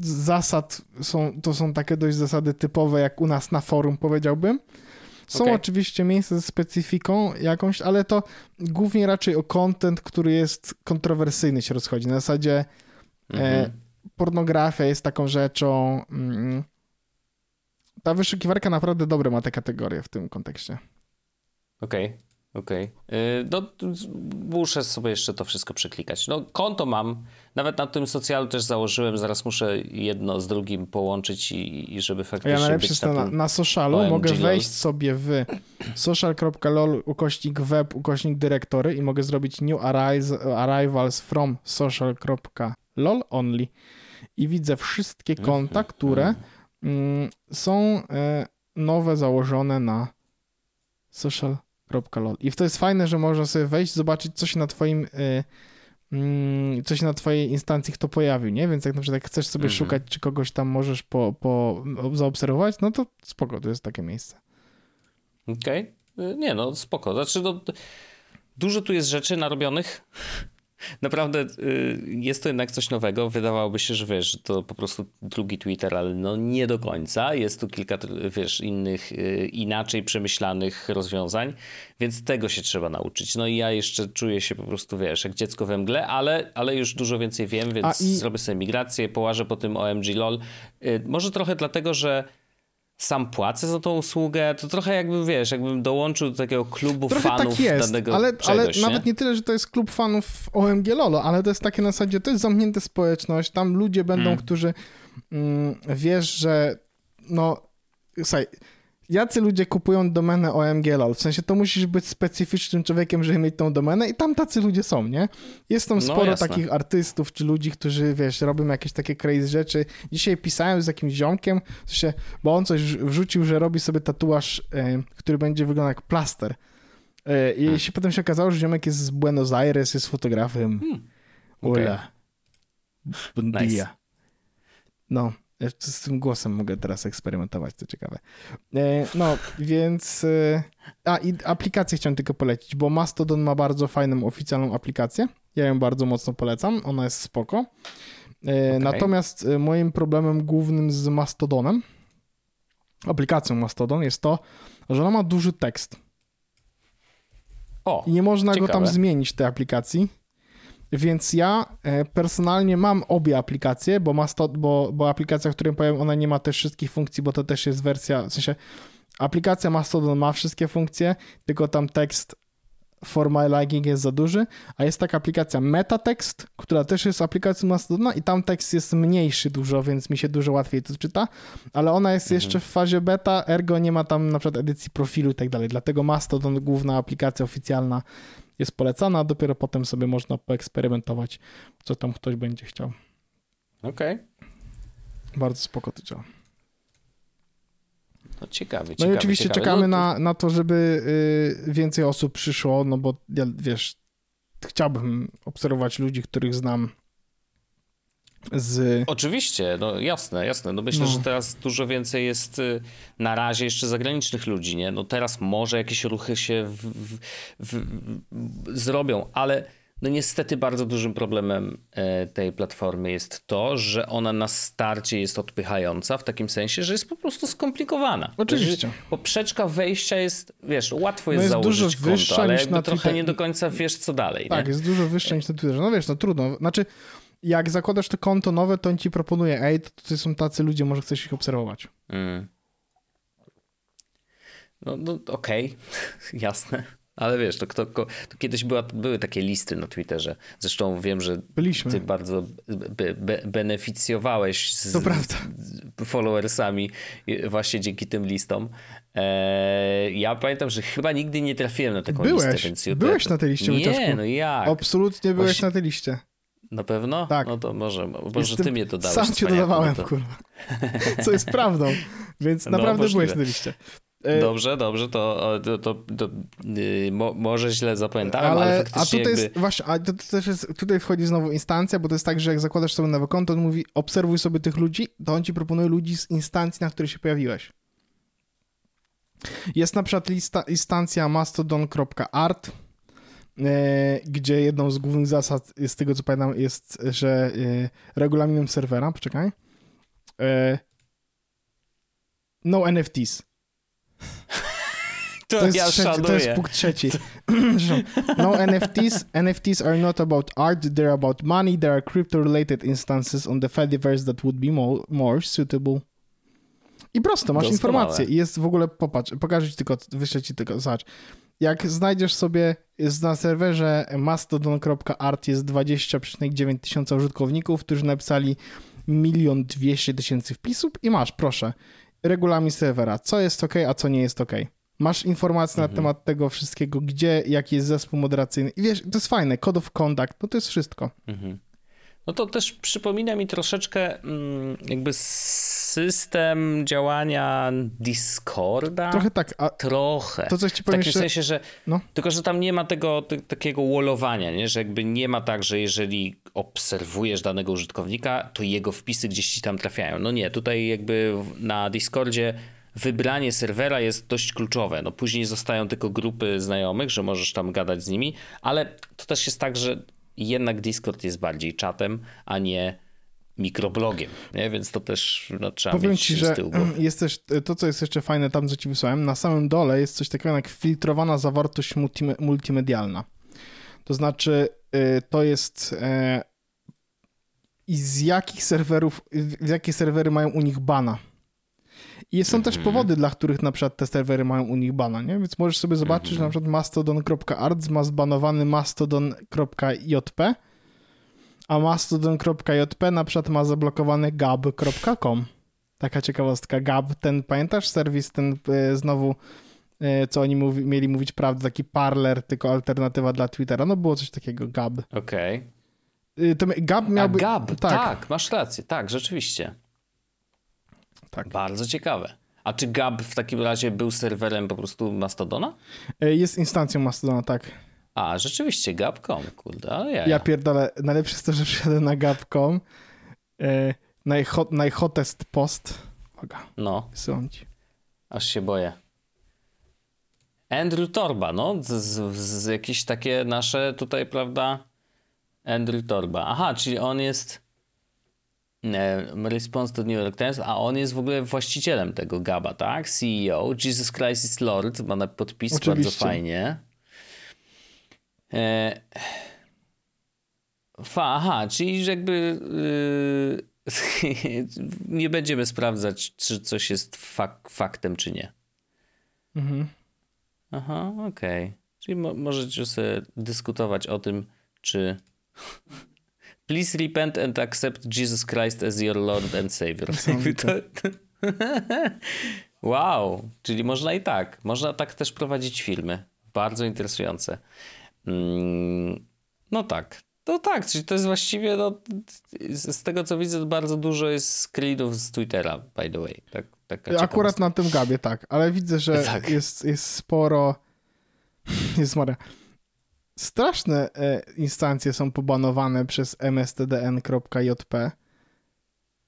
zasad są, to są takie dość zasady typowe, jak u nas na forum powiedziałbym. Są okay. oczywiście miejsca ze specyfiką jakąś, ale to głównie raczej o content, który jest kontrowersyjny się rozchodzi. Na zasadzie mm -hmm pornografia jest taką rzeczą. Mm, ta wyszukiwarka naprawdę dobre ma te kategorie w tym kontekście. Okej, okay, okej. Okay. No, muszę sobie jeszcze to wszystko przeklikać. No, konto mam. Nawet na tym socjalu też założyłem. Zaraz muszę jedno z drugim połączyć i, i żeby faktycznie. Ja najlepsze jest na, na socialu. OMG mogę wejść sobie w social.lol ukośnik web ukośnik dyrektory i mogę zrobić new arrivals from social.lol only i widzę wszystkie mhm, konta, które mhm. mm, są e, nowe, założone na social.lol. I to jest fajne, że można sobie wejść, zobaczyć, co się na twoim e, mm, co się na twojej instancji kto pojawił, nie? Więc jak na przykład jak chcesz sobie mhm. szukać, czy kogoś tam możesz po, po zaobserwować, no to spoko, to jest takie miejsce. Okej. Okay. Nie no, spoko. Znaczy, no, dużo tu jest rzeczy narobionych naprawdę y, jest to jednak coś nowego. Wydawałoby się, że wiesz, to po prostu drugi Twitter, ale no nie do końca. Jest tu kilka, wiesz, innych, y, inaczej przemyślanych rozwiązań, więc tego się trzeba nauczyć. No i ja jeszcze czuję się po prostu, wiesz, jak dziecko we mgle, ale, ale już dużo więcej wiem, więc i... zrobię sobie migrację, połażę po tym OMG LOL. Y, może trochę dlatego, że sam płacę za tą usługę, to trochę jakbym, wiesz, jakbym dołączył do takiego klubu trochę tak fanów tak jest, danego ale, czegoś, ale nawet nie tyle, że to jest klub fanów OMG Lolo, ale to jest takie na zasadzie, to jest zamknięta społeczność, tam ludzie będą, mm. którzy mm, wiesz, że no, słuchaj, jacy ludzie kupują domenę OMG.lol. W sensie to musisz być specyficznym człowiekiem, żeby mieć tą domenę i tam tacy ludzie są, nie? Jest tam no, sporo no, takich artystów czy ludzi, którzy, wiesz, robią jakieś takie crazy rzeczy. Dzisiaj pisałem z jakimś ziomkiem, w sensie, bo on coś wrzucił, że robi sobie tatuaż, y, który będzie wyglądał jak plaster. Y, I hmm. się potem się okazało, że ziomek jest z Buenos Aires, jest fotografem. Hmm. Okay. Ula. Nice. No. Z tym głosem mogę teraz eksperymentować, to ciekawe. E, no, więc... E, a, i aplikację chciałem tylko polecić, bo Mastodon ma bardzo fajną oficjalną aplikację. Ja ją bardzo mocno polecam, ona jest spoko. E, okay. Natomiast moim problemem głównym z Mastodonem, aplikacją Mastodon, jest to, że ona ma duży tekst. O, I nie można ciekawe. go tam zmienić, tej aplikacji. Więc ja e, personalnie mam obie aplikacje, bo, Masto, bo, bo aplikacja, o której powiem, ona nie ma też wszystkich funkcji, bo to też jest wersja, w sensie aplikacja Mastodon ma wszystkie funkcje, tylko tam tekst for my liking jest za duży, a jest taka aplikacja Metatext, która też jest aplikacją Mastodona i tam tekst jest mniejszy dużo, więc mi się dużo łatwiej to czyta, ale ona jest mhm. jeszcze w fazie beta, ergo nie ma tam na przykład edycji profilu i tak dalej, dlatego Mastodon, główna aplikacja oficjalna jest polecana, a dopiero potem sobie można poeksperymentować, co tam ktoś będzie chciał. Okej. Okay. Bardzo spoko to działa. No ciekawe, No i oczywiście czekamy no, na, na to, żeby y, więcej osób przyszło, no bo ja, wiesz, chciałbym obserwować ludzi, których znam z... Oczywiście, no jasne, jasne. No myślę, no. że teraz dużo więcej jest y, na razie jeszcze zagranicznych ludzi, nie? No teraz może jakieś ruchy się w, w, w, zrobią, ale no niestety bardzo dużym problemem e, tej platformy jest to, że ona na starcie jest odpychająca w takim sensie, że jest po prostu skomplikowana. Oczywiście. Poprzeczka wejścia jest, wiesz, łatwo jest, no jest założyć konto, ale jakby trochę Twitter... nie do końca wiesz co dalej. Tak, nie? jest dużo wyższa niż na Twitterze. No wiesz, no trudno. Znaczy jak zakładasz to konto nowe, to on ci proponuje, ej, to tutaj są tacy ludzie, może chcesz ich obserwować. Mm. No, no okej, okay. jasne. Ale wiesz, to, to, to, kiedyś była, były takie listy na Twitterze. Zresztą wiem, że Byliśmy. ty bardzo be, be, beneficjowałeś z, z followersami właśnie dzięki tym listom. Eee, ja pamiętam, że chyba nigdy nie trafiłem na taką byłeś, listę. Więc byłeś na tej liście, Nie, no jak? Absolutnie byłeś na tej liście. Na pewno? Tak. No to może, może ty mnie dodałeś. Sam cię dodawałem, to... kurwa. Co jest prawdą. Więc no, naprawdę możliwe. byłeś na liście. E, dobrze, dobrze, to, to, to, to yy, mo, może źle zapamiętałem, ale, ale faktycznie A tutaj jakby... jest, właśnie, a to też jest, tutaj wchodzi znowu instancja, bo to jest tak, że jak zakładasz sobie nowe konto, on mówi obserwuj sobie tych ludzi, to on ci proponuje ludzi z instancji, na której się pojawiłeś. Jest na przykład lista, instancja mastodon.art, gdzie jedną z głównych zasad, z tego co pamiętam, jest, że e, regulaminem serwera, poczekaj, e, no NFTs. To, to, jest ja trzeci, to jest punkt trzeci. no NFTs. NFTs are not about art, they're about money. There are crypto-related instances on the Fediverse that would be more, more suitable. I prosto, masz Doskonałe. informację. I jest w ogóle, popatrz, pokażę ci tylko, wyślę ci tylko, zobacz. Jak znajdziesz sobie, na serwerze mastodon.art jest 20,9 tysiąca użytkowników, którzy napisali milion dwieście tysięcy wpisów i masz, proszę, regulamin serwera, co jest ok, a co nie jest ok. Masz informacje mhm. na temat tego wszystkiego, gdzie, jaki jest zespół moderacyjny. I wiesz, to jest fajne, code of conduct, no to jest wszystko. Mhm. No to też przypomina mi troszeczkę mm, jakby system działania Discorda. Trochę tak. A trochę. To coś ci powiem W takim jeszcze... sensie, że no. tylko, że tam nie ma tego takiego wallowania, nie? że jakby nie ma tak, że jeżeli obserwujesz danego użytkownika, to jego wpisy gdzieś ci tam trafiają. No nie, tutaj jakby na Discordzie wybranie serwera jest dość kluczowe. No później zostają tylko grupy znajomych, że możesz tam gadać z nimi, ale to też jest tak, że jednak Discord jest bardziej czatem, a nie mikroblogiem, nie? więc to też no, trzeba Powiem mieć ci, z że tyłu głowy. jest też, to co jest jeszcze fajne tam, co ci wysłałem, na samym dole jest coś takiego jak filtrowana zawartość multime- multimedialna. To znaczy, y, to jest e, i z jakich serwerów, z jakie serwery mają u nich bana. I są też Mhm. powody, dla których na przykład te serwery mają u nich bana, nie? Więc możesz sobie zobaczyć, że na przykład mastodon.arts ma zbanowany mastodon.jp, a mastodon.jp na przykład ma zablokowany gab.com. Taka ciekawostka. Gab, ten pamiętasz serwis, ten e, znowu, e, co oni mówi, mieli mówić prawdę, taki parler, tylko alternatywa dla Twittera. No było coś takiego, Gab. Okej. Y, To Gab A miałby... Gab, tak. tak. masz rację, tak, rzeczywiście. Tak. Bardzo ciekawe. A czy Gab w takim razie był serwerem po prostu Mastodona? E, Jest instancją Mastodona, tak. A, rzeczywiście, Gab.com, kurde, ale ja. Ja pierdolę, najlepsze jest to, że przyjadę na gab.com, e, najhot, najhottest post, uwaga, No, wysyłam ci. aż się boję. Andrew Torba, no, z, z, z jakieś takie nasze tutaj, prawda? Andrew Torba. Aha, czyli on jest response to New York Times, a on jest w ogóle właścicielem tego Gaba, tak? CEO, Jesus Christ is Lord, ma na podpis, bardzo Oczywiście. fajnie. E, aha, czyli jakby yy, nie będziemy sprawdzać, czy coś jest fak faktem, czy nie. Mhm. Aha, okej. Czyli mo możecie sobie dyskutować o tym, czy Please repent and accept Jesus Christ as your Lord and Savior. To... wow, czyli można i tak. Można tak też prowadzić filmy. Bardzo interesujące. Mm, no tak. No tak, czyli to jest właściwie, no, z tego co widzę, bardzo dużo jest screenów z Twittera, by the way. Tak, taka Akurat na tym gabie, tak, ale widzę, że Tak. jest, jest sporo, jest Maria. Straszne e, instancje są pobanowane przez mstdn.jp.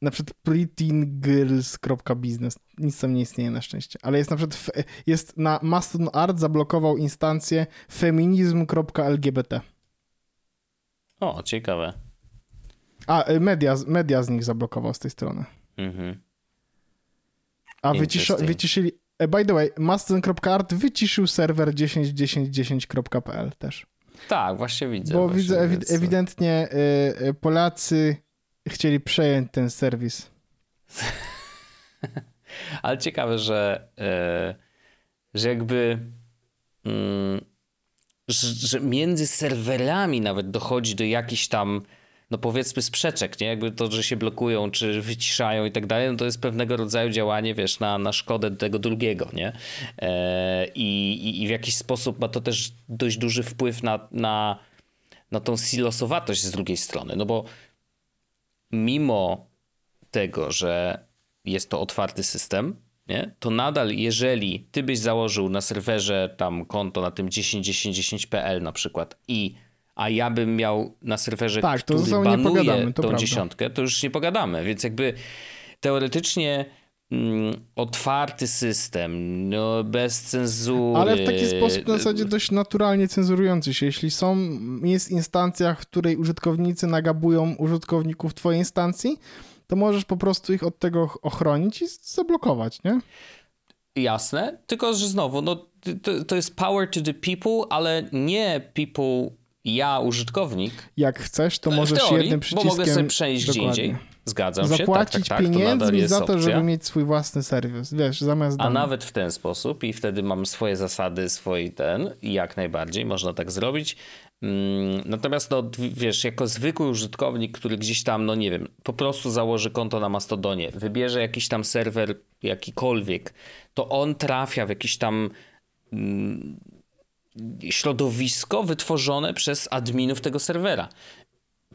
Na przykład pretteengirls.business. Nic tam nie istnieje na szczęście. Ale jest na przykład, fe- jest na Mastodon Art zablokował instancję feminizm.lgbt. O, ciekawe. A, e, media, media z nich zablokował z tej strony. Mhm. A wyciszo, wyciszyli. e, By the way, mastodon.art wyciszył serwer 10.10.10.pl też. Tak, właśnie widzę. Bo właśnie, widzę, ewi- ewidentnie y, y, Polacy chcieli przejąć ten serwis. Ale ciekawe, że, e, że jakby mm, że, że między serwerami nawet dochodzi do jakichś tam no powiedzmy sprzeczek, nie? Jakby to, że się blokują, czy wyciszają i tak dalej, no to jest pewnego rodzaju działanie, wiesz, na, na szkodę tego drugiego, nie? E, i, i, w jakiś sposób ma to też dość duży wpływ na, na, na tą silosowatość z drugiej strony, no bo mimo tego, że jest to otwarty system, nie? to nadal jeżeli ty byś założył na serwerze tam konto na tym 10.10.10.pl na przykład i a ja bym miał na serwerze, Tak, to który nie banuje to tą prawda. dziesiątkę, to już nie pogadamy, więc jakby teoretycznie mm, otwarty system, no, bez cenzury. Ale w taki sposób na zasadzie dość naturalnie cenzurujący się. Jeśli są, jest instancja, w której użytkownicy nagabują użytkowników twojej instancji, to możesz po prostu ich od tego ochronić i zablokować, nie? Jasne, tylko że znowu, no, to, to jest power to the people, ale nie people, ja użytkownik, Jak chcesz, to w możesz teorii, jednym bo przyciskiem... mogę sobie przejść gdzie Dokładnie. indziej. Zgadzam się, tak, tak, Zapłacić tak, pieniędzmi za to, opcja. żeby mieć swój własny serwis. Wiesz, zamiast... A nawet w ten sposób i wtedy mam swoje zasady, swój ten jak najbardziej można tak zrobić. Mm, Natomiast no wiesz, jako zwykły użytkownik, który gdzieś tam, no nie wiem, po prostu założy konto na Mastodonie, wybierze jakiś tam serwer jakikolwiek, to on trafia w jakiś tam mm, środowisko wytworzone przez adminów tego serwera.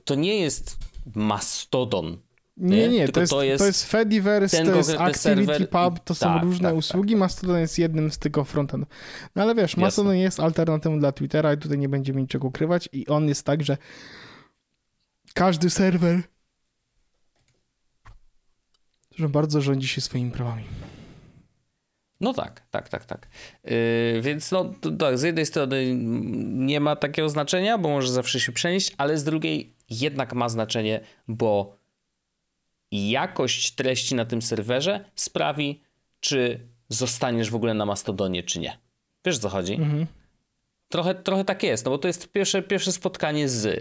To nie jest Mastodon. Nie, nie? nie, to jest, to to jest jest Fediverse, to jest konkretny Activity serwer Pub, i- to są tak, różne tak, usługi. Mastodon jest jednym z tylko frontendów. No ale wiesz, Mastodon jest alternatywą dla Twittera i tutaj nie będziemy niczego ukrywać i on jest tak, że każdy serwer że bardzo rządzi się swoimi prawami. No tak, tak, tak, tak. Yy, więc no, tak, z jednej strony nie ma takiego znaczenia, bo może zawsze się przenieść, ale z drugiej jednak ma znaczenie, bo jakość treści na tym serwerze sprawi, czy zostaniesz w ogóle na Mastodonie, czy nie. Wiesz, co chodzi? Mhm. Trochę, trochę tak jest, no bo to jest pierwsze, pierwsze spotkanie z. Yy,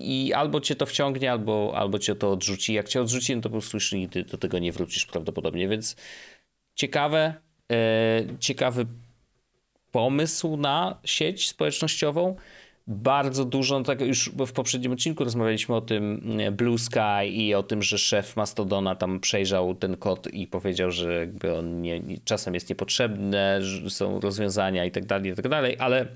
I albo cię to wciągnie, albo, albo cię to odrzuci. Jak cię odrzuci, no to po prostu już nigdy do tego nie wrócisz prawdopodobnie, więc ciekawe, yy, ciekawy pomysł na sieć społecznościową bardzo dużo, no tak już w poprzednim odcinku rozmawialiśmy o tym mm, Blue Sky i o tym, że szef Mastodona tam przejrzał ten kod i powiedział, że jakby on nie, czasem jest niepotrzebny, że są rozwiązania i tak dalej, i tak dalej, ale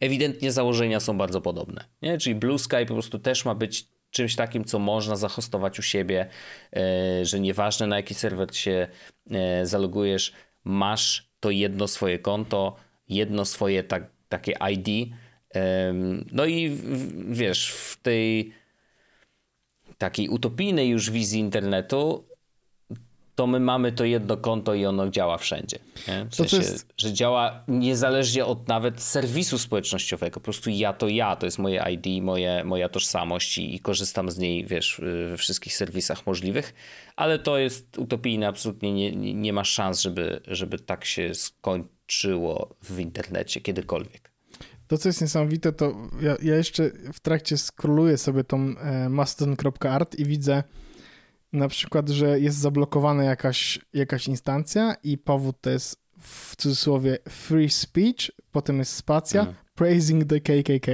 ewidentnie założenia są bardzo podobne. Nie? Czyli Blue Sky po prostu też ma być czymś takim, co można zahostować u siebie, e, że nieważne na jaki serwer się e, zalogujesz, masz to jedno swoje konto, jedno swoje tak, takie ID, no i wiesz, w tej takiej utopijnej już wizji internetu, to my mamy to jedno konto i ono działa wszędzie. Nie? W sensie, jest... że działa niezależnie od nawet serwisu społecznościowego. Po prostu ja to ja, to jest moje ID, moje, moja tożsamość i, i korzystam z niej, wiesz, we wszystkich serwisach możliwych, ale to jest utopijne, absolutnie nie, nie, nie ma szans, żeby, żeby tak się skończyło w internecie kiedykolwiek. To, co jest niesamowite, to ja, ja jeszcze w trakcie skroluję sobie tą e, mastodon.art i widzę na przykład, że jest zablokowana jakaś, jakaś instancja i powód to jest w cudzysłowie free speech, potem jest spacja, mm. praising the KKK.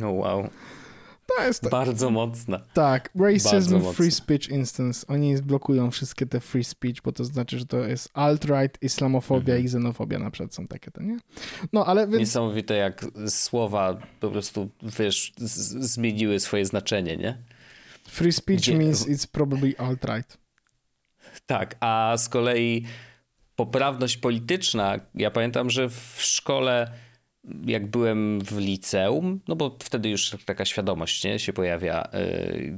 Oh wow. To jest Bardzo mocne. Tak, racism free speech instance. Oni blokują wszystkie te free speech, bo to znaczy, że to jest alt-right, islamofobia mhm. i xenofobia na przykład są takie, to nie? No, ale... Więc... Niesamowite jak słowa po prostu, wiesz, zmieniły swoje znaczenie, nie? Free speech Gdzie... means it's probably alt-right. Tak, a z kolei poprawność polityczna, ja pamiętam, że w szkole jak byłem w liceum, no bo wtedy już taka świadomość nie, się pojawia, e,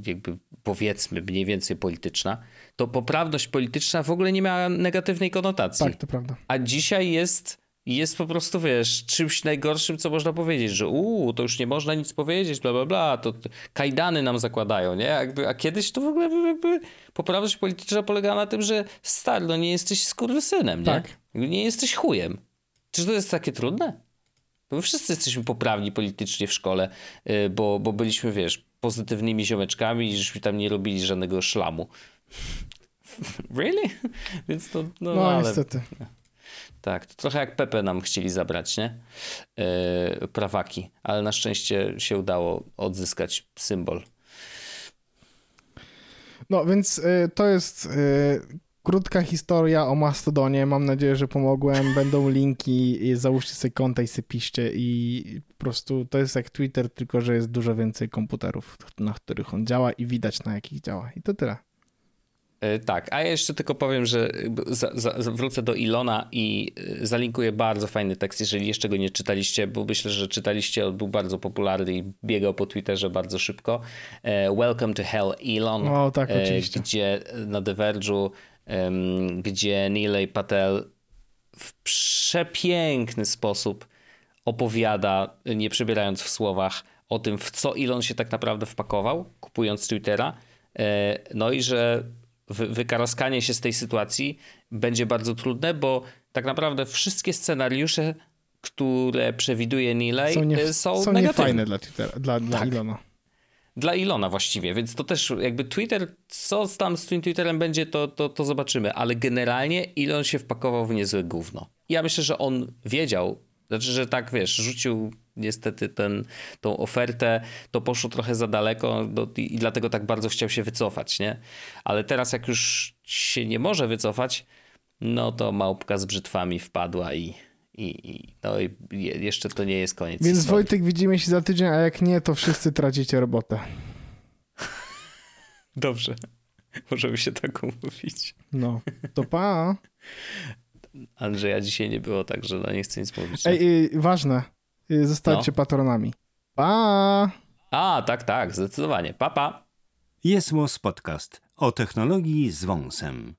jakby powiedzmy mniej więcej polityczna, to poprawność polityczna w ogóle nie miała negatywnej konotacji. Tak, to prawda. A dzisiaj jest, jest po prostu, wiesz, czymś najgorszym, co można powiedzieć, że uuu, to już nie można nic powiedzieć, bla, bla, bla, to kajdany nam zakładają, nie? Jakby, a kiedyś to w ogóle jakby poprawność polityczna polegała na tym, że stary, no nie jesteś skurwysynem, nie? Tak. Nie jesteś chujem. Czy to jest takie trudne? Bo my wszyscy jesteśmy poprawni politycznie w szkole, y, bo, bo byliśmy, wiesz, pozytywnymi ziomeczkami i żeśmy tam nie robili żadnego szlamu. really? Więc to, no, no ale... niestety. Tak, to trochę jak Pepe nam chcieli zabrać, nie? Yy, prawaki, ale na szczęście się udało odzyskać symbol. No więc y, to jest y, Krótka historia o Mastodonie. Mam nadzieję, że pomogłem. Będą linki. Załóżcie sobie konta i sobie piszcie. I po prostu to jest jak Twitter, tylko że jest dużo więcej komputerów, na których on działa i widać na jakich działa. I to tyle. E, tak, a ja jeszcze tylko powiem, że za, za, wrócę do Ilona i e, zalinkuję bardzo fajny tekst, jeżeli jeszcze go nie czytaliście, bo myślę, że czytaliście, on był bardzo popularny i biegał po Twitterze bardzo szybko. E, Welcome to Hell Elon, o, tak, oczywiście. gdzie na The Verge'u gdzie Nilay Patel w przepiękny sposób opowiada, nie przebierając w słowach, o tym, w co Elon się tak naprawdę wpakował, kupując Twittera. No i że wykaraskanie się z tej sytuacji będzie bardzo trudne, bo tak naprawdę wszystkie scenariusze, które przewiduje Nilay są, nie, są, są niefajne dla, Twittera, dla, dla tak. Ilona dla Ilona właściwie, więc to też jakby Twitter, co tam z tym Twitterem będzie, to, to, to zobaczymy, ale generalnie Ilon się wpakował w niezłe gówno. Ja myślę, że on wiedział, znaczy, że tak, wiesz, rzucił niestety ten, tą ofertę, to poszło trochę za daleko do, i, i dlatego tak bardzo chciał się wycofać, nie? Ale teraz jak już się nie może wycofać, no to małpka z brzytwami wpadła i i, i, no i jeszcze to nie jest koniec. Więc historii. Wojtek, widzimy się za tydzień, a jak nie, to wszyscy tracicie robotę. Dobrze. Możemy się tak umówić. No, to pa. Andrzeja dzisiaj nie było, także no nie chcę nic mówić. Ej, y, ważne. Y, zostańcie no. patronami. Pa! A, tak, tak, zdecydowanie. Pa, pa. Jest Podcast o technologii z wąsem.